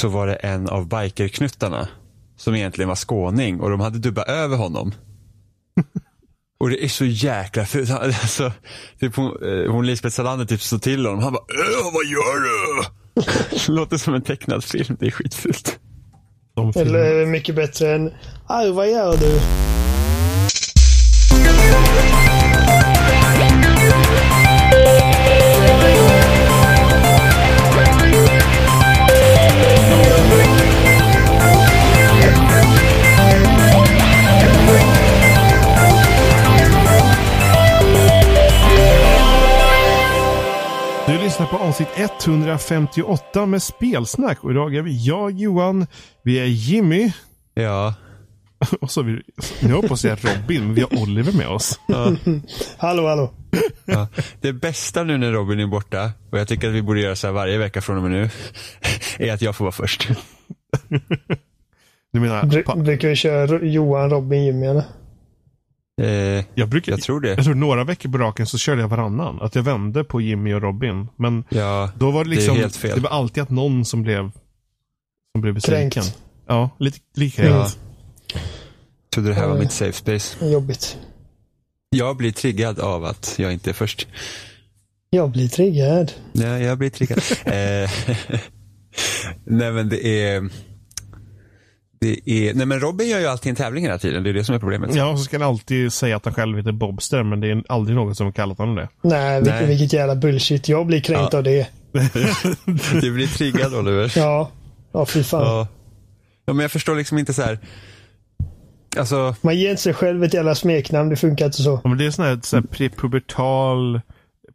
så var det en av bikerknuttarna som egentligen var skåning och de hade dubbat över honom. Och det är så jäkla fult. Alltså, typ hon, eh, hon Lisbeth Salander typ så till honom. Han bara "Äh, vad gör du? Låter som en tecknad film. Det är skitfult. De. Eller mycket bättre än Aj, vad gör du? Lyssnar på avsnitt 158 med spelsnack och idag är vi jag Johan, vi är Jimmy Ja. och så vi, nu höll jag Robin, men vi har Oliver med oss. Hallå, hallå. ja. Det bästa nu när Robin är borta, och jag tycker att vi borde göra så här varje vecka från och med nu, är att jag får vara först. Du menar, Bru- brukar vi köra Johan, Robin, Jimmy eller? Eh, jag brukar, jag tror det. jag tror några veckor på raken så körde jag varannan. Att jag vände på Jimmy och Robin. Men Ja, då var det Det liksom, helt fel. det var alltid att någon som blev, som blev besviken. Kränkt. Ja, lite, lika ja. kränkt. Trodde det här var mitt safe space. Jobbigt. Jag blir triggad av att jag inte är först. Jag blir triggad. Nej, jag blir triggad. eh, nej men det är, det är, nej men Robin gör ju alltid en tävling hela tiden. Det är det som är problemet. Ja, och så ska han alltid säga att han själv heter Bobster, men det är aldrig någon som har kallat honom det. Nej, vilket, Nej. vilket jävla bullshit. Jag blir kränkt Ja. av det. Du blir triggad Oliver. Ja. Ja, fy fan. Ja. ja, men jag förstår liksom inte så här. Alltså, Man ger inte sig själv ett jävla smeknamn. Det funkar inte så. Ja, men det är sån här, så här prepubertal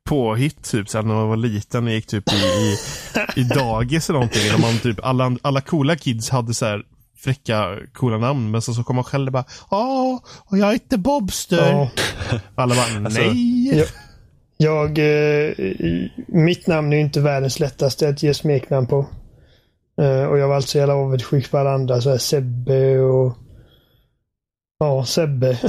påhitt typ så här, när man var liten och gick typ i, i, i dagis eller någonting. Man, typ, alla, alla coola kids hade så här fräcka coola namn men så, så kom man själv och bara Ja, jag heter Bobster. Ja. Alla bara Alltså, nej. Ja. Jag, eh, mitt namn är inte världens lättaste att ge smeknamn på. Eh, och jag var alltså jävla avundsjuk på alla andra. Så här Sebbe och... Ja, Sebbe.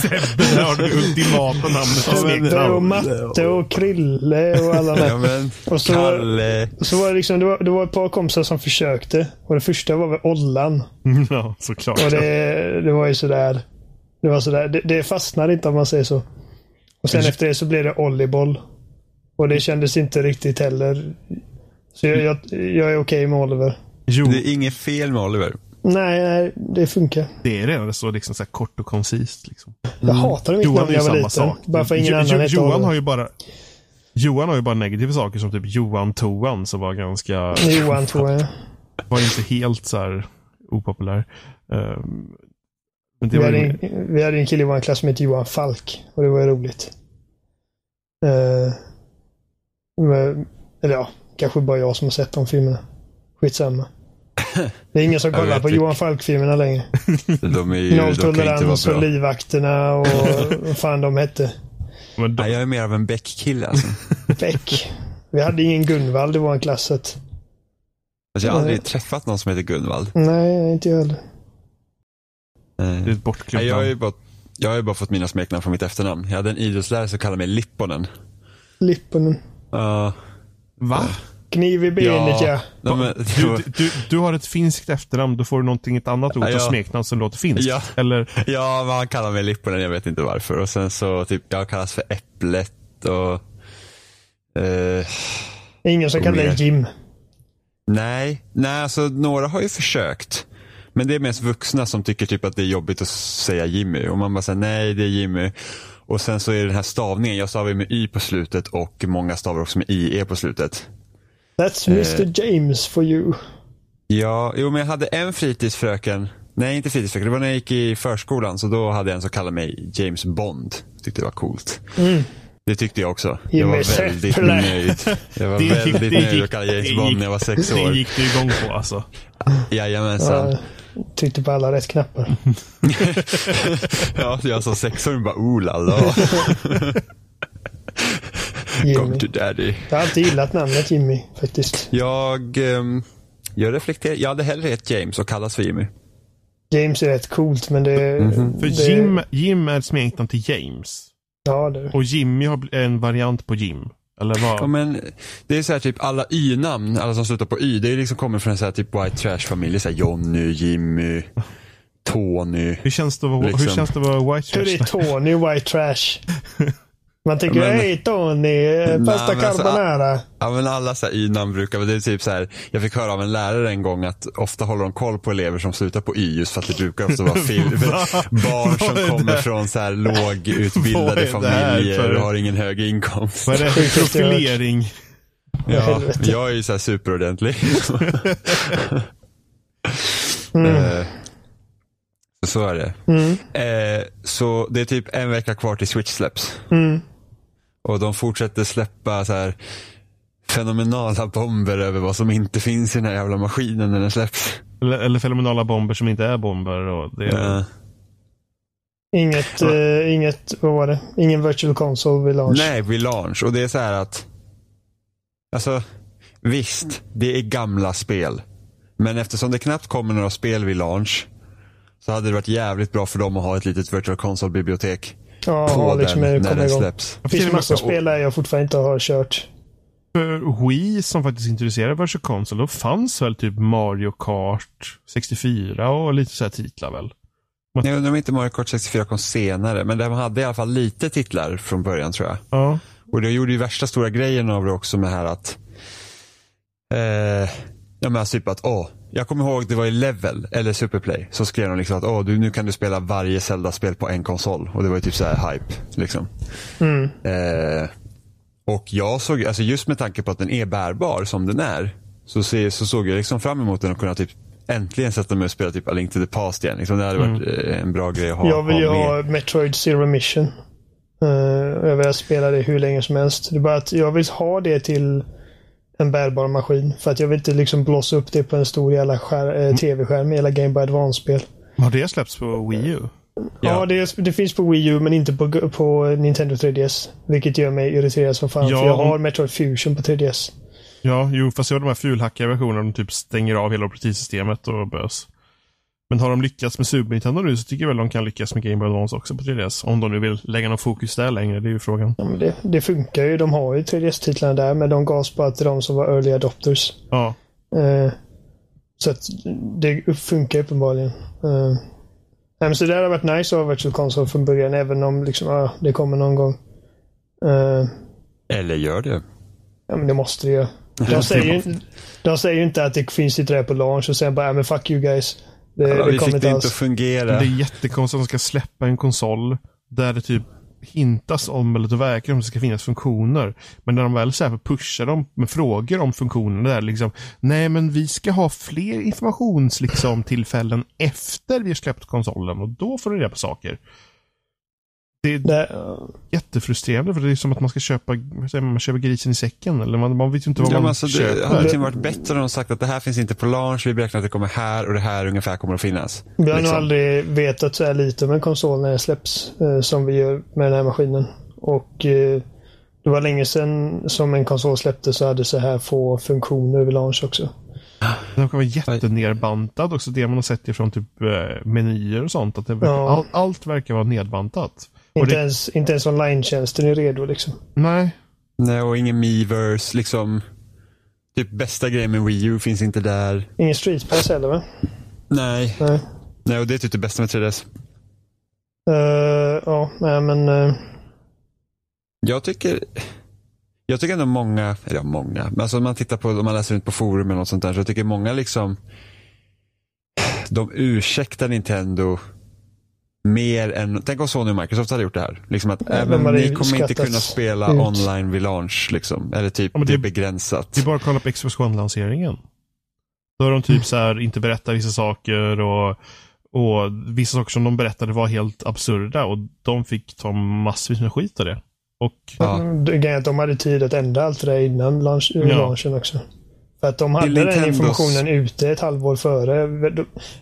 Sebbe, där har du det ultimata namnet och smeknamn. Matte och Krille och alla de ja men, Och så- Kalle. Så var det liksom, det var, det var ett par kompisar som försökte. Och det första var väl Ollan. Ja, såklart. Och det, det var ju sådär. Det var sådär. Det, det fastnade inte om man säger så. Och sen Men- efter det så blev det Olliboll. Och det kändes inte riktigt heller. Så jag, jag, jag är okej med Oliver. Jo, Det är inget fel med Oliver. Nej, nej, det funkar. det är redan så liksom, så här kort och koncist. Liksom. Jag hatade mitt Johan namn är när jag var samma liten. sak. Bara för ingen Jo- annan Jo- Johan har ju bara Johan har ju bara negativa saker som typ Johan Toan som var ganska Johan tror jag. var inte helt så här opopulär. Ehm, men det Vi var hade, ju, en, vi hade en kille i vår klass som hette Johan Falk. Och det var ju roligt. Eh, men, eller ja, kanske bara jag som har sett de filmerna. Skitsamma. Det är ingen som kollar på. Johan Falk-filmerna längre. De är ju, de kan inte vara Nolltolerans och livvakterna och vad fan de hette. men Nej, de, jag är mer av en Beck-kille alltså. Beck. Vi hade ingen Gunvald i vår klass. alltså. Jag har aldrig Nej. träffat någon som heter Gunvald. Nej, inte jag heller. det är Eh, ett Nej, jag, har ju bara, jag har ju bara fått mina smeknamn från mitt efternamn. Jag hade en idrottslärare som kallade mig Lipponen. Lipponen. Ja. Va? Kniv i benet ja. ja, men, Du, du, du har ett finskt efternamn, då får du någonting, ett annat ord Ja, smeknamn som låter finskt. Ja. Eller, ja, men han kallar mig Lipponen, jag vet inte varför. Och sen så, typ, jag kallas för Äpplet och... Eh, Ingen som kallar dig. Jim. nej, nej, alltså några har ju försökt. Men det är mest vuxna som tycker typ att det är jobbigt att säga Jimmy. Och man bara säger nej, det är Jimmy. Och sen så är den här stavningen, jag stavar ju med Y på slutet och många stavar också med IE på slutet. That's Mr James for you. Ja, jo men jag hade en fritidsfröken. Nej, inte fritidsfröken. Det var när jag gick i förskolan. Så då hade jag en som kallade mig James Bond. Tyckte det var coolt. Det tyckte jag också. Jag var väldigt nöjd. Jag var Det gick- väldigt det nöjd att kalla James det Bond gick- när jag var sex det år. gick du igång på alltså. Jajamensan. Ja, tryckte på alla rätt knappar. Ja, jag som sexåring bara oh la la. Jimmy. to daddy. Jag har alltid gillat namnet Jimmy faktiskt. Jag, ehm, jag reflekterar. Jag hade hellre hett James och kallas för Jimmy. James är rätt coolt men det... Mhm. För det, Jim, Jim är ett smeknamn till James. Ja, det. Och Jimmy har bl- en variant på Jim. Eller vad? Ja, men det är så här typ alla Y-namn, alla som slutar på Y, det är liksom kommer från en så här typ white trash-familj. Så här Jonny, Jimmy, Tony. hur, känns det att vara, hur liksom. känns det att vara white Hur är trash? Tony White Trash? Man tänker, Men- hej Tony, pasta men alltså, carbonara. Ja men alla så här Y-namn brukar, men det är typ så här, jag fick höra av en lärare en gång att ofta håller de koll på elever som slutar på Y just för att det brukar ofta vara fil- barn som kommer från så här lågutbildade familjer för- och har ingen hög inkomst. Vad är det för profilering? Ja, jag är ju så här superordentlig. Mm. Eh, så så är det. Mm. Eh, så det är typ en vecka kvar till Switch släpps. Mm. Och de fortsätter släppa så här fenomenala bomber över vad som inte finns i den här jävla maskinen när den släpps. Eller, eller fenomenala bomber som inte är bomber. Och det är, Eh, Inget, eh, inget, vad var det? Ingen virtual console vid launch. nej, vid launch. Och det är så här att, alltså visst, det är gamla spel. Men eftersom det knappt kommer några spel vid launch så hade det varit jävligt bra för dem att ha ett litet virtual console-bibliotek ja, på liksom den när den igång. släpps. Det finns massor av spel där jag fortfarande inte har kört. För Wii som faktiskt introducerade Virtual Console, då fanns väl typ Mario Kart 64 och lite så här titlar väl? Jag undrar om inte Mario Kart 64 kom senare, men de hade i alla fall lite titlar från början tror jag. Ja. Och det gjorde ju värsta stora grejen av det också med här att, eh, ja men alltså typ att, åh, jag kommer ihåg det var i Level, eller Superplay, så skrev de liksom att, åh, du, nu kan du spela varje Zelda-spel på en konsol. Och det var ju typ så här hype, liksom. Mm. Eh, och jag såg, alltså just med tanke på att den är bärbar som den är, så, se, så såg jag liksom fram emot den och kunna typ äntligen sätta mig och spela typ A Link to the Past igen. Liksom, det hade varit eh, en bra grej att ha, Jag vill ju ha ha Metroid Zero Mission. Uh, jag vill spela det hur länge som helst. Det är bara att jag vill ha det till en bärbar maskin. För att jag vill inte liksom blåsa upp det på en stor jävla skär, eh, tv-skärm i hela Game Boy Advance-spel. Har det släppts på Wii U? Ja, det, det finns på Wii U men inte på, på Nintendo 3DS. Vilket gör mig irriterad som fan. Ja, för jag har Metroid Fusion på 3DS. Ja, jo, fast det var de här fulhackiga versionerna. De typ stänger av hela operativsystemet och bös. Men har de lyckats med Super Nintendo nu så tycker jag väl de kan lyckas med Game Boy Advance också på 3DS. Om de nu vill lägga någon fokus där längre, det är ju frågan. Ja, men det, det funkar ju. De har ju 3DS-titlarna där men de gavs bara till de som var early adopters. Ja, Eh, så att det funkar uppenbarligen. Eh, men så det hade varit nice att ha Virtual Console från början även om liksom, ja, det kommer någon gång. Eh, Eller gör det. ja men det måste det ju. De säger, ju, de säger ju inte att det finns inte där på launch och sen bara, men fuck you guys. Det, Ja, det vi kommer fick inte det inte att fungera. det är jättekonstigt att de ska släppa en konsol där det typ hintas om, eller det verkar om det ska finnas funktioner. Men när de väl så här pushar dem med frågor om funktionerna där liksom, nej men vi ska ha fler informations liksom, tillfällen efter vi har släppt konsolen och då får du reda på saker. Det är Det, jättefrustrerande för det är som att man ska köpa, man, köper grisen i säcken eller man, man vet ju inte vad Ja, man alltså, köper. det hade liksom varit bättre om de sagt att det här finns inte på launch, vi beräknar att det kommer här och det här ungefär kommer att finnas. vi har nog Liksom. aldrig vetat så här lite om en konsol när den släpps. Eh, som vi gör med den här maskinen. Och eh, det var länge sedan som en konsol släpptes så hade så här få funktioner vid launch också. Den kommer vara jättenerbantad också, det man har sett ifrån typ eh, menyer och sånt. Att det verkar, Ja. all, allt verkar vara nedbantat. Inte, det, ens, inte ens online-tjänsten är redo liksom. nej, Nej, och ingen Miiverse, liksom. Typ bästa grejen med Wii U finns inte där. Ingen Street Pass heller va? Nej. Nej. Nej, och det är typ det bästa med 3DS. Eh, ja, nej men... eh, Jag tycker, jag tycker ändå många, eller ja, många, men alltså om man tittar på, om man läser runt på forum eller något sånt där, så jag tycker många liksom, de ursäktar Nintendo mer än, tänk om Sony och Microsoft hade gjort det här. Liksom att de även ni kommer inte kunna spela ut. online vid launch liksom. Eller typ, Ja, men det är det- begränsat. det är bara att kolla på Xbox One-lanseringen. Då har de typ så här inte berättat vissa saker och, och vissa saker som de berättade var helt absurda och de fick ta massvis med skit av det. Och Ja. det att de hade tid att ändra allt det där innan launch, Ja. launchen också. För att de hade den informationen ute ett halvår före.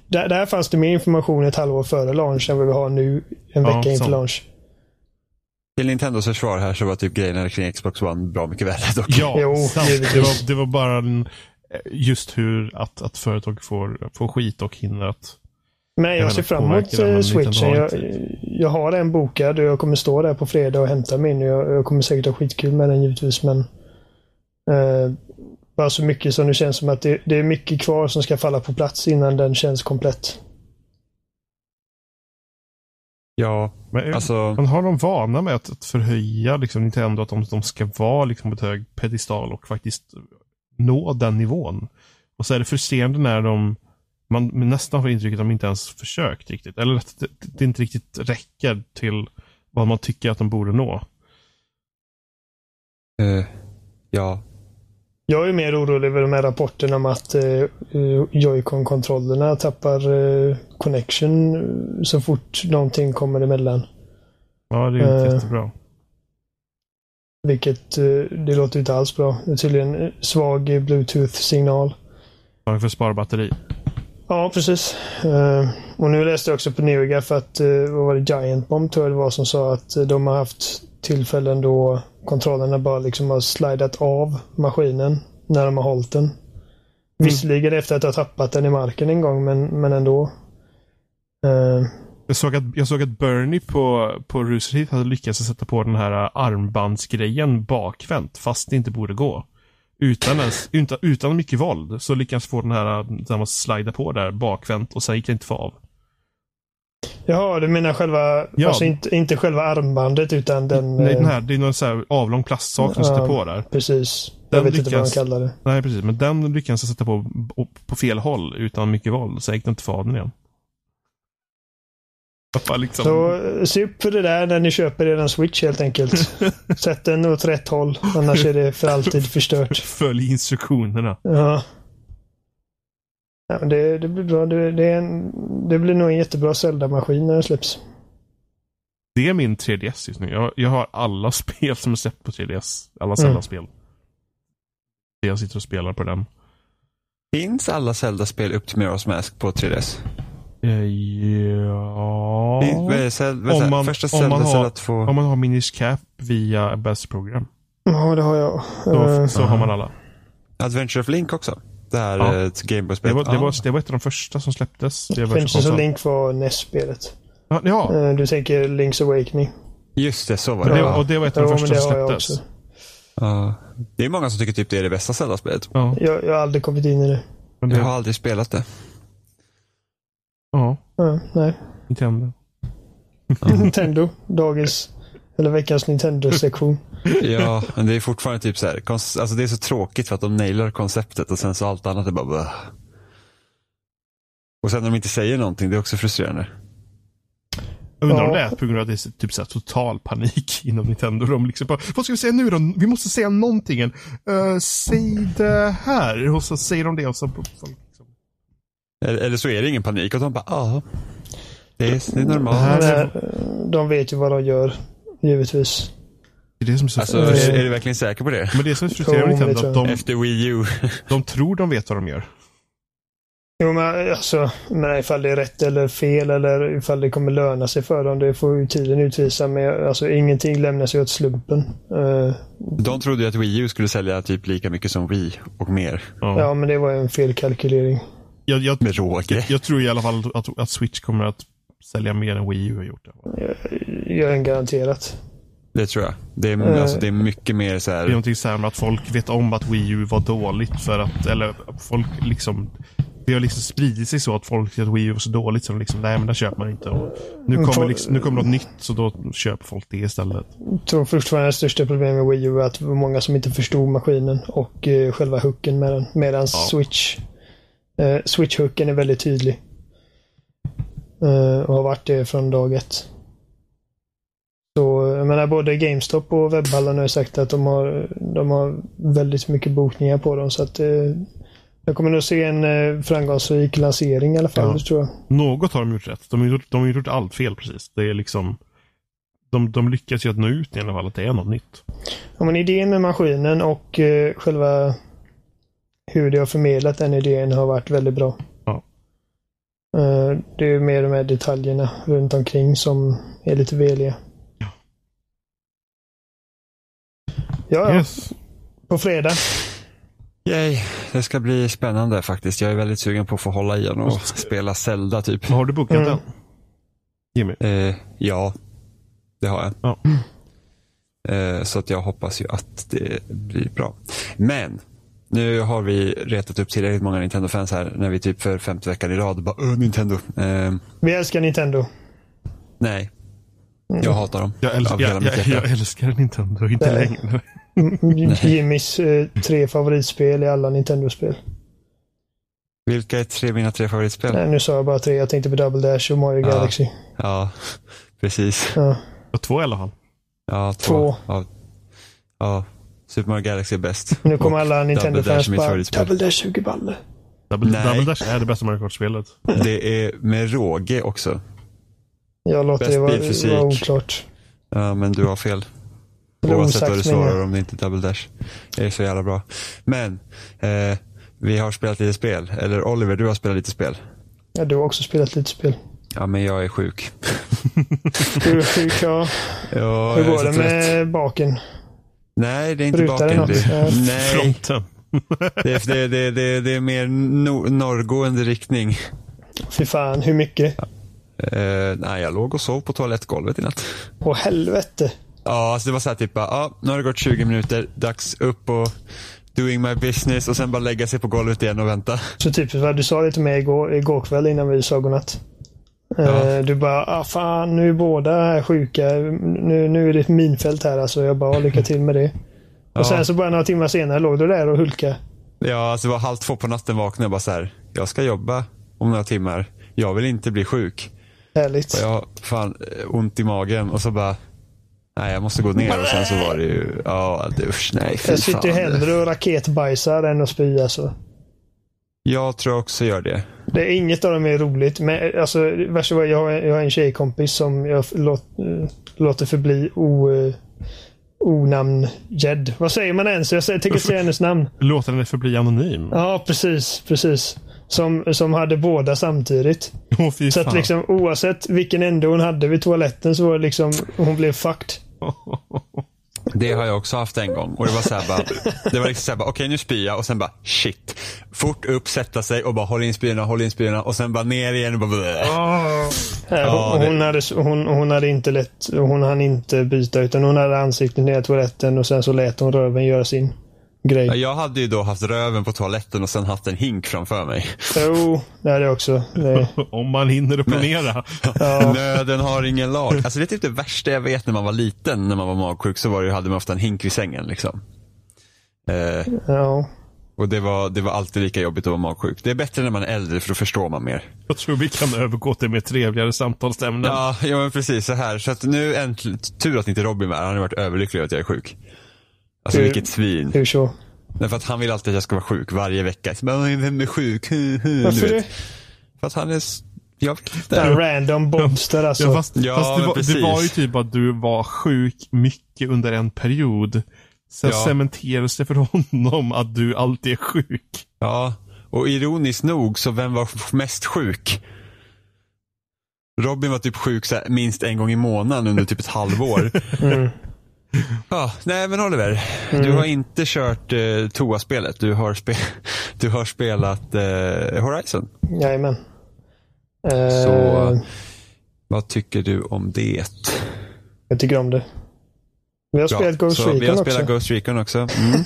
Där, där fanns det mer information ett halvår före launch än vad vi har nu en Ja, vecka inför sant. launch. Till Nintendos försvar här så var typ grejerna kring Xbox One bra mycket värre dock. ja, Jo. Det, var, det var bara en, just hur att, att företag får, får skit och hinner att Men jag ser fram emot eh, switchen. Jag, jag har en bokad och jag kommer stå där på fredag och hämta min. Jag, jag kommer säkert ha skitkul med den givetvis men eh, bara så mycket som det känns som att det, det är mycket kvar som ska falla på plats innan den känns komplett. Ja, Men, alltså. men har de vana med att, att förhöja liksom, Nintendo, att de, de ska vara liksom, på ett hög pedestal och faktiskt nå den nivån? Och så är det frustrerande när de man nästan får intrycket att de inte ens försökt riktigt. Eller att det, det inte riktigt räcker till vad man tycker att de borde nå. eh, ja, Jag är mer orolig över de här rapporterna om att eh, eh, Joy-Con-kontrollerna tappar eh, connection eh, så fort någonting kommer emellan. Ja, det är inte Eh. jättebra. Vilket, eh, det låter inte alls bra. Det är tydligen eh, svag bluetooth-signal. Bara för att spara batteri. Ja, precis. Eh, och nu läste jag också på NeoGaf att, uh, vad var det, Giant Bomb tror jag det var som sa att eh, de har haft tillfällen då kontrollerna bara liksom har slidat av maskinen när de har hållit den. Visserligen efter att ha tappat den i marken en gång, men, men ändå. Eh, Jag såg att, jag såg att Bernie på, på Rooster Teeth hade lyckats sätta på den här armbandsgrejen bakvänt, fast det inte borde gå. Utan, ens, utan, utan mycket våld så lyckades få den här, den man slida på där bakvänt och sen gick det inte få av. jaha, du menar själva, Ja. alltså inte, inte själva armbandet utan den... Nej, den eh, här, det är någon så här avlång plastsak som sitter Ja. på där. Precis. Den jag vet inte vad de lyckas- kallar det. Nej, precis. Men den lyckades jag sätta på på fel håll utan mycket våld. Sen gick det inte av den igen. Liksom... Så eh, se upp för det där när ni köper er en switch helt enkelt. Sätt den åt rätt håll. Annars är det för alltid förstört. Följ instruktionerna. Ja. Ja det, det blir bra. Det, det, är en, det blir nog en jättebra Zelda-maskin när den släpps. Det är min 3DS just nu. Jag, jag har alla spel som är släppt på 3DS. Alla Mm. Zelda-spel. Jag sitter och spelar på den. finns alla Zelda-spel upp till Mirror's Mask på 3DS? Eh, Ja... Finns- Om man- Första om man Zelda, har- Zelda 2. Om man har Minish Cap via Best Program. Ja, det har jag. Då, Eh, så har man alla. Adventure of Link också. Det här Ja. Det Gameboy-spelet. var, det, Ah. var, det var ett av de första som släpptes. Det Princess of Link var NES-spelet. Ja, ja. Eh, Du tänker Link's Awakening. Just det, så var det. det, ja. och det var ett av de första det som släpptes. Ja. Det är många som tycker typ det är det bästa Zelda-spelet. Ja, Jag, jag har aldrig kommit in i det. men Jag det, har aldrig spelat det. ja, Ja, nej. Nintendo. Nintendo. Dagens, eller veckans Nintendo-sektion. Ja, men det är fortfarande typ så här. Alltså det är så tråkigt för att de nailar konceptet och sen så allt annat är bara Bäh. Och sen när de inte säger någonting, det är också frustrerande. Jag undrar om Ja. det är på grund av att det är typ så här total panik inom Nintendo. De liksom bara, vad ska vi säga nu då? Vi måste säga någonting. Uh, säg det här. Och så säger de det och så... så liksom. Eller, eller så är det ingen panik och de bara, ja. Det är, det är normalt. Det här är- de vet ju vad de gör. Givetvis. Det är det som är så... Alltså, är, är du verkligen säker på det? men det är som är frustrerande med Nintendo, tror att de, Efter Wii U. de tror de vet vad de gör. Jo, men alltså, men ifall det är rätt eller fel eller ifall det kommer löna sig för dem, det får ju tiden utvisa. Men alltså, ingenting lämnas ju åt slumpen. Eh, De trodde ju att Wii U skulle sälja typ lika mycket som Wii och mer. Ja. ja, men det var ju en felkalkylering. Jag, jag, Med råge. jag tror i alla fall att, att Switch kommer att sälja mer än Wii U har gjort. Det Jag är garanterat. Det tror jag. Det är, Eh. alltså, det är mycket mer så är här. någonting så här med att folk vet om att Wii U var dåligt för att, eller folk liksom det har liksom spridit sig så att folk tycker att Wii U var så dåligt så de liksom, nej men det köper man inte. Och nu, Men kommer folk- liksom, nu kommer något nytt så då köper folk det istället. Jag tror fortfarande det största problemet med Wii U är att det var många som inte förstod maskinen och eh, själva hooken med den. Medan Ja. Switch eh, Switch-hooken är väldigt tydlig. Eh, och har varit det från dag ett. Så jag menar både GameStop och webbhallen har sagt att de har, de har väldigt mycket bokningar på dem. Så att eh, jag kommer nog se en eh, framgångsrik lansering i alla fall, Ja. tror jag. Något har de gjort rätt. De har gjort, de har gjort allt fel precis. Det är liksom de, de lyckas ju att nå ut i alla fall att det är något nytt. Ja, men idén med maskinen och eh, själva hur de har förmedlat den idén har varit väldigt bra. Eh, det är mer de här detaljerna runt omkring som är lite veliga. Ja. Yes. På fredag. Yay, det ska bli spännande faktiskt. Jag är väldigt sugen på att få hålla i och spela Zelda typ. Har du bokat Mm. den? Jimmy? Eh, ja, det har jag. Ja. Eh, så att jag hoppas ju att det blir bra. Men, nu har vi retat upp tillräckligt många Nintendo-fans här när vi typ för femte veckan i rad bara Öh, Nintendo. Eh, Vi älskar Nintendo. nej, jag hatar dem. Jag, hela jag, jag, jag älskar Nintendo, inte Nej. längre. Mm, Jimmys eh, tre favoritspel i alla Nintendo-spel. Vilka är tre, mina tre favoritspel? Nej, nu sa jag bara tre. Jag tänkte på Double Dash och Mario Ja. Galaxy. Ja, precis. Ja. Och två i alla fall. Ja, två. Två. Ja, ja, Super Mario Galaxy är bäst. Nu kommer alla Nintendo-fans bara. Double Dash 20 baller. Double, Nej. Double Dash är det bästa Mario Kart-spelet. Det är med råge också. Jag låter Bäst det vara, bilfysik. vara oklart. Ja, men du har fel. Oavsett vad du svarar om det inte är double dash. Det är så jävla bra. Men, eh, vi har spelat lite spel. Eller Oliver, du har spelat lite spel. Ja, du har också spelat lite spel. Ja, men jag är sjuk. Du är sjuk, ja. Ja, Hur jag är går det trött. med baken? Nej, det är inte baken. Det, nej, Fronten. det, är- det, det, det, det är mer no, norrgående riktning. Fy fan, hur mycket? Eh, nej, jag låg och sov på toalettgolvet i natt. Åh helvete. Ja, alltså det var så här typ ja, nu har det gått 20 minuter, dags upp och doing my business och sen bara lägga sig på golvet igen och vänta. Så typiskt vad du sa det till mig igår, igår kväll innan vi sa godnatt. Ja. Eh, Du bara, ah, fan nu är båda sjuka. Nu, nu är det ett minfält här alltså. Jag bara, lycka till med det. Ja. Och sen så bara några timmar senare låg du där och hulka. Ja, alltså det var halv två på natten vaknade jag bara så här. Jag ska jobba om några timmar. Jag vill inte bli sjuk. Härligt. Och jag fan eh, ont i magen och så bara, nej jag måste gå ner och sen så var det ju, ja det, usch nej Jag sitter ju hellre och raketbajsar än att spy alltså. Jag tror också gör det. Det är inget av dem är roligt. Men alltså, värsta jag, har, jag har en tjejkompis som jag låt, låter förbli o, uh, onamngedd. Vad säger man ens? Jag tänker säga hennes namn. Låter den förbli anonym? Ja, precis. Precis. Som, som hade båda samtidigt. Fy Så att liksom oavsett vilken ände hon hade vid toaletten så var det liksom, hon blev fucked. Det har jag också haft en gång. Och det var så här bara, det var liksom så här bara, okej nu spyr jag och sen bara shit. Fort upp, sätta sig och bara håll in spyorna, håll in spyorna och sen bara ner igen och bara bleh. Ja, hon, det- hon, hade, hon, hon hade inte lätt, hon hann inte byta utan hon hade ansiktet ner i toaletten och sen så lät hon röven göra sin grej. Ja, Jag hade ju då haft röven på toaletten och sen haft en hink framför mig. Jo, det hade jag också. Det, Om man hinner att planera. ja, Nöden har ingen lag. Alltså det är typ det värsta jag vet när man var liten, när man var magsjuk, så var det, hade man ofta en hink vid sängen. Liksom. Eh, ja. och det var, det var alltid lika jobbigt att vara magsjuk. Det är bättre när man är äldre för då förstår man mer. Jag tror vi kan övergå till mer trevligare samtalsämnen. Ja, ja men precis så här. Så att nu äntligen, tur att inte Robin var här. Han har varit överlycklig över att jag är sjuk. Alltså Hur- vilket svin. Hur så? Därför att han vill alltid att jag ska vara sjuk varje vecka. Så bara, "Oj, vem är sjuk? Varför du det? För att han är, jag vet inte. Random bobster alltså. Ja, fast, Ja, fast det, var, det var ju typ att du var sjuk mycket under en period. Sen Ja. cementerades det för honom att du alltid är sjuk. Ja, och ironiskt nog så vem var mest sjuk? Robin var typ sjuk så här, minst en gång i månaden under typ ett halvår. Mm. Ja, nej men Oliver. Du har inte kört eh, toaspelet. Du har, spe du har spelat eh, Horizon. Jajamän. Eh, Så vad tycker du om det? Jag tycker om det. Vi har Bra. spelat Ghost Så Vi Recon har också. spelat Ghost Recon också. Mm.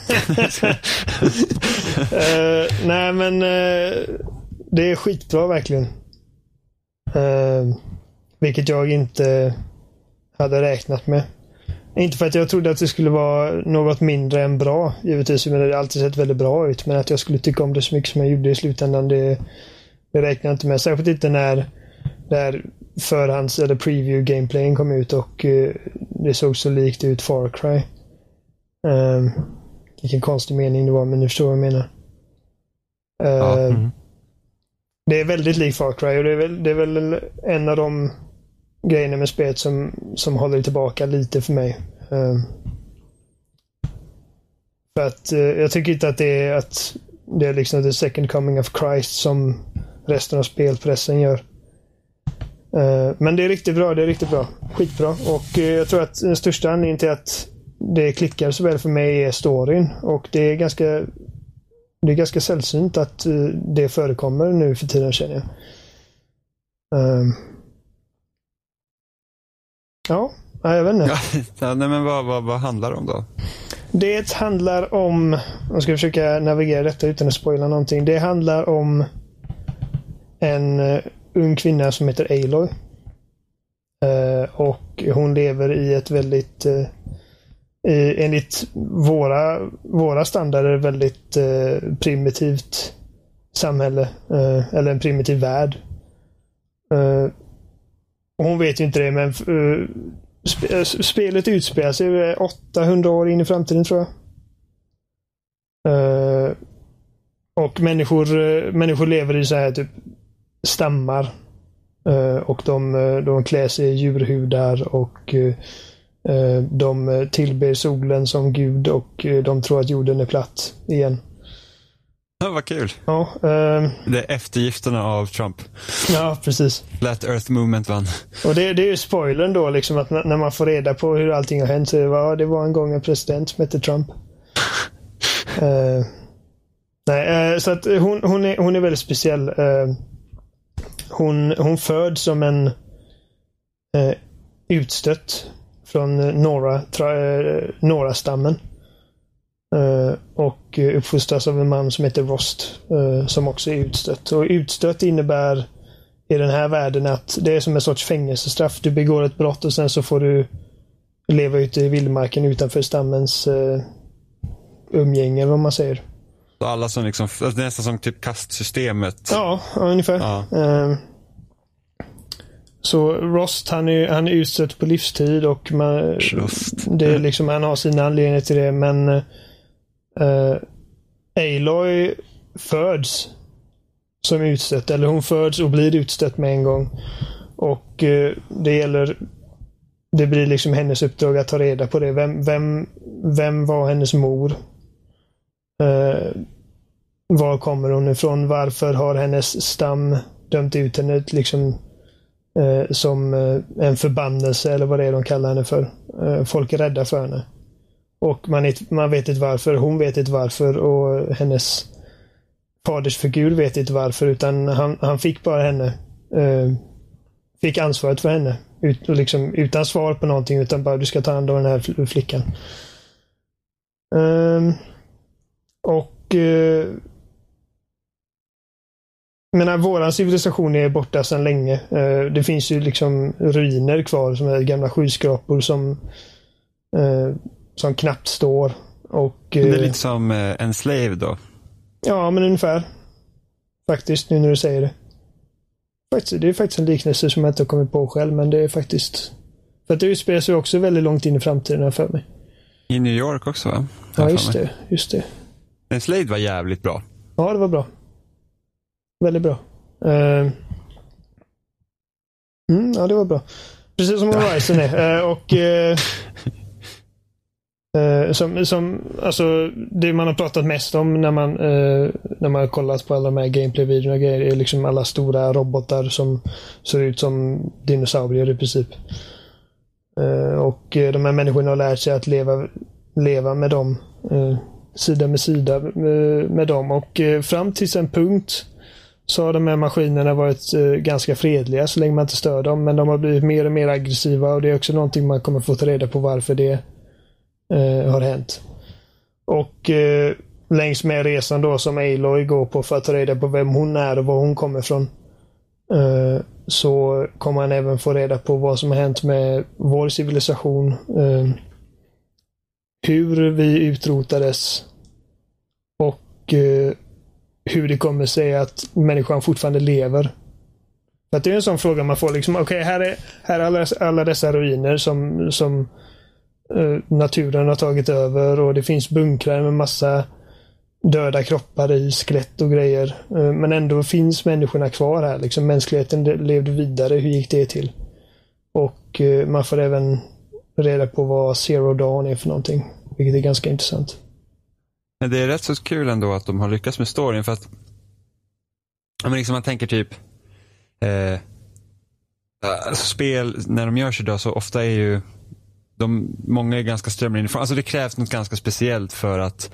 Eh, nej men eh, det är skitbra verkligen. Eh, vilket jag inte hade räknat med. Inte för att jag trodde att det skulle vara något mindre än bra. Givetvis, men det har alltid sett väldigt bra ut. Men att jag skulle tycka om det så mycket som jag gjorde i slutändan, det, det räknar jag inte med. Särskilt inte när där förhands eller preview gameplayen kom ut och eh, det såg så likt ut Far Cry. Um, vilken konstig mening det var, men ni förstår vad jag menar. Ja, Eh, mm. Det är väldigt likt Far Cry och det är väl, det är väl en av de grejerna med spelet som, som håller tillbaka lite för mig. Uh, för att uh, jag tycker inte att det är att det är liksom the second coming of Christ som resten av spelpressen gör. Uh, Men det är riktigt bra. Det är riktigt bra. Skitbra. Och eh, jag tror att den största anledningen till att det klickar så väl för mig är storyn. Och det är ganska Det är ganska sällsynt att eh, det förekommer nu för tiden känner jag. Ehm, Ja, jag vet inte. Ja, nej, men vad, vad, vad handlar det om då? Det handlar om, jag ska försöka navigera detta utan att spoila någonting. Det handlar om en uh, ung kvinna som heter Aloy. Uh, och hon lever i ett väldigt, uh, enligt våra, våra standarder, väldigt primitivt samhälle. eller en primitiv värld hon vet ju inte det, men eh, Sp eh, spelet utspelar sig 800 år in i framtiden tror jag. Uh, och människor, uh, människor lever i så här typ stammar. Uh, och de, de klär sig i djurhudar och de tillber solen som gud och de tror att jorden är platt igen. Ja, vad kul. Ja, eh, det är eftergifterna av Trump. Ja, precis. Flat Earth Movement vann. Och det, det är ju spoilern då, liksom att när man får reda på hur allting har hänt så det var, det var en gång en president som hette Trump. eh, nej, eh, så att hon, hon, är, hon är väldigt speciell. Eh, hon, hon föds som en utstött från Norra, tra, Norra-stammen. Uh, och uppfostras av en man som heter Rost. Uh, som också är utstött. Och utstött innebär i den här världen att det är som en sorts fängelsestraff. Du begår ett brott och sen så får du leva ute i vildmarken utanför stammens uh, umgänge, vad man säger. Så alla som liksom, alltså nästan som typ kastsystemet? Ja, ungefär. Ja. Uh, så Rost han är, han är utstött på livstid och man, det är liksom, han har sina anledningar till det men Uh, Aloy föds som utstött, eller hon föds och blir utstött med en gång. Och uh, det gäller det blir liksom hennes uppdrag att ta reda på det. Vem, vem, vem var hennes mor? Uh, var kommer hon ifrån? Varför har hennes stam dömt ut henne liksom, uh, som uh, en förbannelse eller vad det är de kallar henne för. folk är rädda för henne. Och man, man vet inte varför, hon vet inte varför och hennes fadersfigur vet inte varför utan han, han fick bara henne. Eh, fick ansvaret för henne. Ut, liksom, utan svar på någonting utan bara du ska ta hand om den här flickan. Eh, och eh, menar, våran civilisation är borta sedan länge. Eh, det finns ju liksom ruiner kvar som är gamla skyskrapor som eh, som knappt står. Och, det är eh, lite som eh, en slave då? Ja, men ungefär. Faktiskt, nu när du säger det. Faktiskt, det är faktiskt en liknelse som jag inte har kommit på själv, men det är faktiskt... För att det utspelar sig också väldigt långt in i framtiden för mig. I New York också va? Ja, just det. Just det. En Slade var jävligt bra. Ja, det var bra. Väldigt bra. Uh... Mm, ja, det var bra. Precis som Horizon är. Uh, och uh... Eh, som, som, alltså, det man har pratat mest om när man, eh, när man har kollat på alla de här gameplay-videorna och grejer är liksom alla stora robotar som ser ut som dinosaurier i princip. Eh, och eh, de här människorna har lärt sig att leva, leva med dem. Eh, sida med sida med, med dem. Och eh, fram till en punkt så har de här maskinerna varit ganska fredliga så länge man inte stör dem. Men de har blivit mer och mer aggressiva och det är också någonting man kommer få ta reda på varför det eh, har hänt. Och eh, längs med resan då som Aloy går på för att ta reda på vem hon är och var hon kommer ifrån. Eh, så kommer han även få reda på vad som har hänt med vår civilisation. Eh, hur vi utrotades. Och eh, hur det kommer sig att människan fortfarande lever. För att det är en sån fråga man får. Liksom, Okej, okay, här är, här är alla, alla dessa ruiner som, som Eh, naturen har tagit över och det finns bunkrar med massa döda kroppar i, skelett och grejer. Eh, men ändå finns människorna kvar här. Liksom mänskligheten levde vidare. Hur gick det till? Och eh, man får även reda på vad Zero Dawn är för någonting. Vilket är ganska intressant. Men det är rätt så kul ändå att de har lyckats med storyn för att men liksom man tänker typ eh, alltså spel när de görs idag så ofta är ju de, många är ganska strömlinjeformade. Alltså det krävs något ganska speciellt för att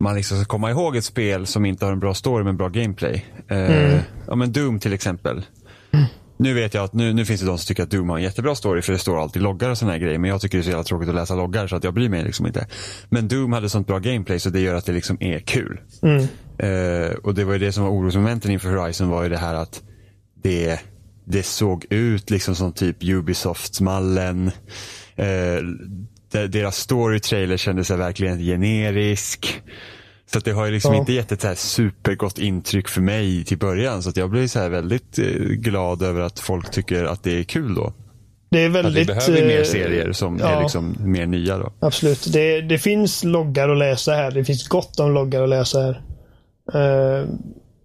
man liksom ska komma ihåg ett spel som inte har en bra story men bra gameplay. Eh, Ja men Doom till exempel. Nu vet jag att nu, nu finns det de som tycker att Doom har en jättebra story för det står alltid loggar och sådana här grejer. Men jag tycker det är så jävla tråkigt att läsa loggar så att jag bryr mig liksom inte. Men Doom hade sånt bra gameplay så det gör att det liksom är kul. Eh, och det var ju det som var orosmomenten inför Horizon var ju det här att det, det såg ut liksom som typ Ubisoft-mallen. Eh, de- deras story-trailer kände sig verkligen generisk. Så att det har ju liksom Ja. inte gett ett så här supergott intryck för mig till början. Så att jag blev så här väldigt eh, glad över att folk tycker att det är kul då. Det är Att vi väldigt... behöver mer eh, serier som ja. är liksom mer nya då. Absolut. Det, det finns loggar att läsa här. Det finns gott om loggar att läsa här. Eh,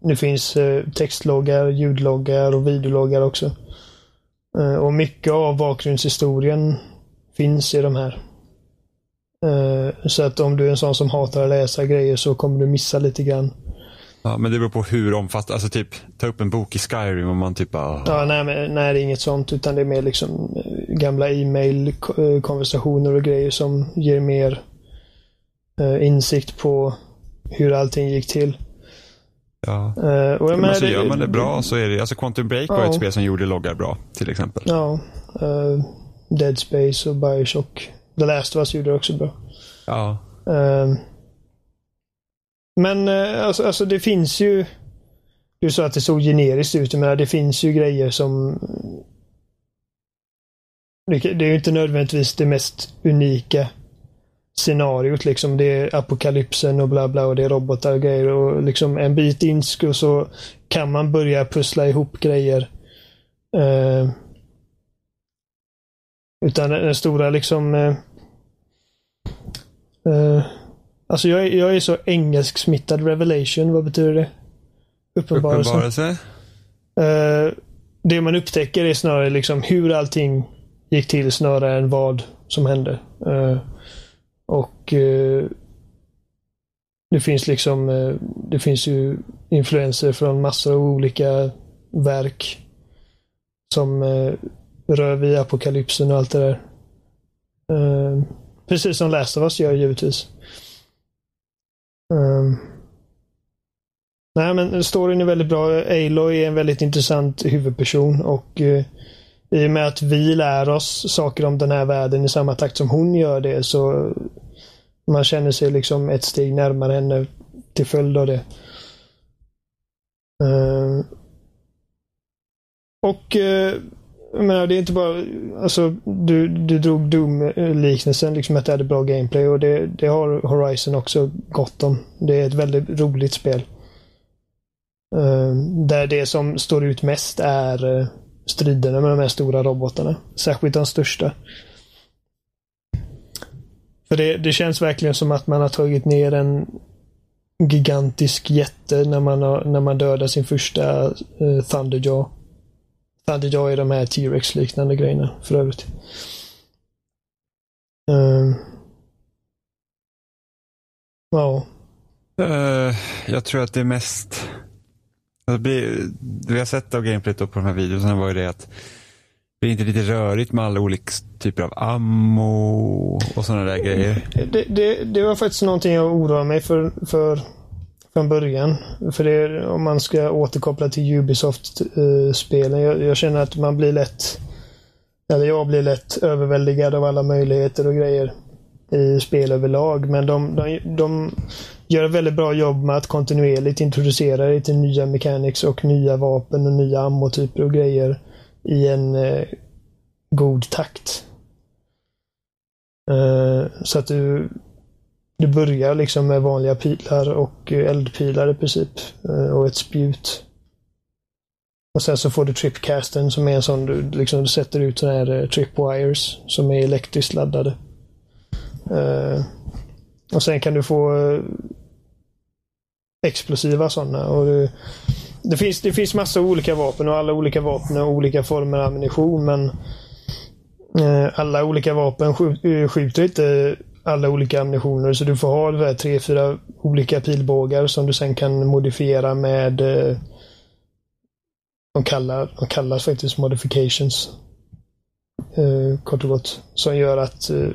det finns uh, textloggar, ljudloggar och videologgar också. Och mycket av bakgrundshistorien finns i de här. Eh, så att om du är en sån som hatar att läsa grejer så kommer du missa lite grann. Ja, men det beror på hur omfattande, alltså typ ta upp en bok i Skyrim och man typ bara, Ja, nej, men, nej, det är inget sånt. Utan det är mer liksom eh, gamla e-mail-konversationer och grejer som ger mer eh, insikt på hur allting gick till. ja. Eh, och jag Men menar, så gör man det bra så är det, alltså Quantum Break var Ja. ett spel som gjorde loggar bra till exempel. Ja. eh, Dead Space och Bioshock. The Last of Us gjorde det också bra. Ja. Eh, men eh, alltså, alltså det finns ju... Du sa att det såg generiskt ut. Men det finns ju grejer som... Det är ju inte nödvändigtvis det mest unika scenariot. Liksom. Det är apokalypsen och bla bla och det är robotar och grejer. Och liksom en bit in så- så kan man börja pussla ihop grejer. Eh, utan den stora liksom... Eh, eh, alltså jag, jag är så engelsk smittad revelation. Vad betyder det? Uppenbarelse. Uppenbarelse. Eh, det man upptäcker är snarare liksom hur allting gick till snarare än vad som hände. Eh, och eh, det finns liksom eh, det finns ju influenser från massor av olika verk som rör vid apokalypsen och allt det där. Um, precis som Last of Us gör givetvis. Um, Nej, men storyn är väldigt bra. Aloy är en väldigt intressant huvudperson och uh, i och med att vi lär oss saker om den här världen i samma takt som hon gör det så man känner sig liksom ett steg närmare henne till följd av det. Uh, och uh, menar, det är inte bara, alltså du, du drog Doom-liknelsen, eh, liksom att det hade bra gameplay och det, det har Horizon också gott om. Det är ett väldigt roligt spel. Uh, där det som står ut mest är uh, striderna med de här stora robotarna. Särskilt de största. För det, det känns verkligen som att man har tagit ner en gigantisk jätte när man, har, när man dödar sin första uh, Thunderjaw. Thunderjaw är de här T-Rex liknande grejerna för övrigt. Eh, ja. Eh, jag tror att det är mest... Alltså, det, det vi har sett av gameplayet på de här videorna var ju det att det är inte lite rörigt med alla olika typer av ammo och sådana där grejer. Det, det, det var faktiskt någonting jag oroade mig för, för från början. För det, är, om man ska återkoppla till Ubisoft-spelen. jag, jag känner att man blir lätt, eller jag blir lätt överväldigad av alla möjligheter och grejer i spel överlag. Men de, de, de gör ett väldigt bra jobb med att kontinuerligt introducera dig till nya mechanics och nya vapen och nya ammotyper och grejer i en eh, god takt. Eh, så att du, du börjar liksom med vanliga pilar och eh, eldpilar i princip. Eh, och ett spjut. Och sen så får du tripcasten som är en sån du liksom du sätter ut såna här eh, tripwires som är elektriskt laddade. Och sen kan du få explosiva sådana. Och du, det, finns, det finns massa olika vapen och alla olika vapen har olika former av ammunition men alla olika vapen skjuter inte alla olika ammunitioner så du får ha tre, fyra olika pilbågar som du sen kan modifiera med eh, de, kallar, de kallas faktiskt modifications. Eh, kort och gott. Som gör att eh,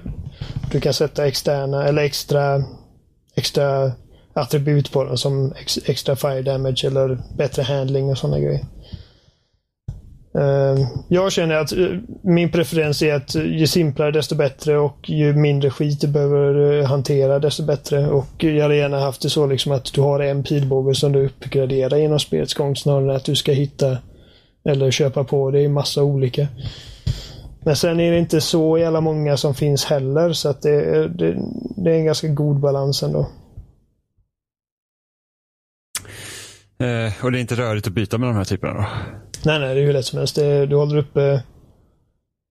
du kan sätta externa eller extra extra attribut på dem som ex, extra fire damage eller bättre handling och sådana grejer. Eh, jag känner att eh, min preferens är att eh, ju simplare desto bättre och ju mindre skit du behöver hantera desto bättre. Och jag hade gärna haft det så liksom att du har en pilbåge som du uppgraderar genom spelets gång snarare än att du ska hitta eller köpa på dig massa olika. Men sen är det inte så jävla många som finns heller så att det, det, det är en ganska god balans ändå. Eh, och det är inte rörigt att byta med de här typerna då? Nej, nej, det är hur lätt som helst. Det, du håller uppe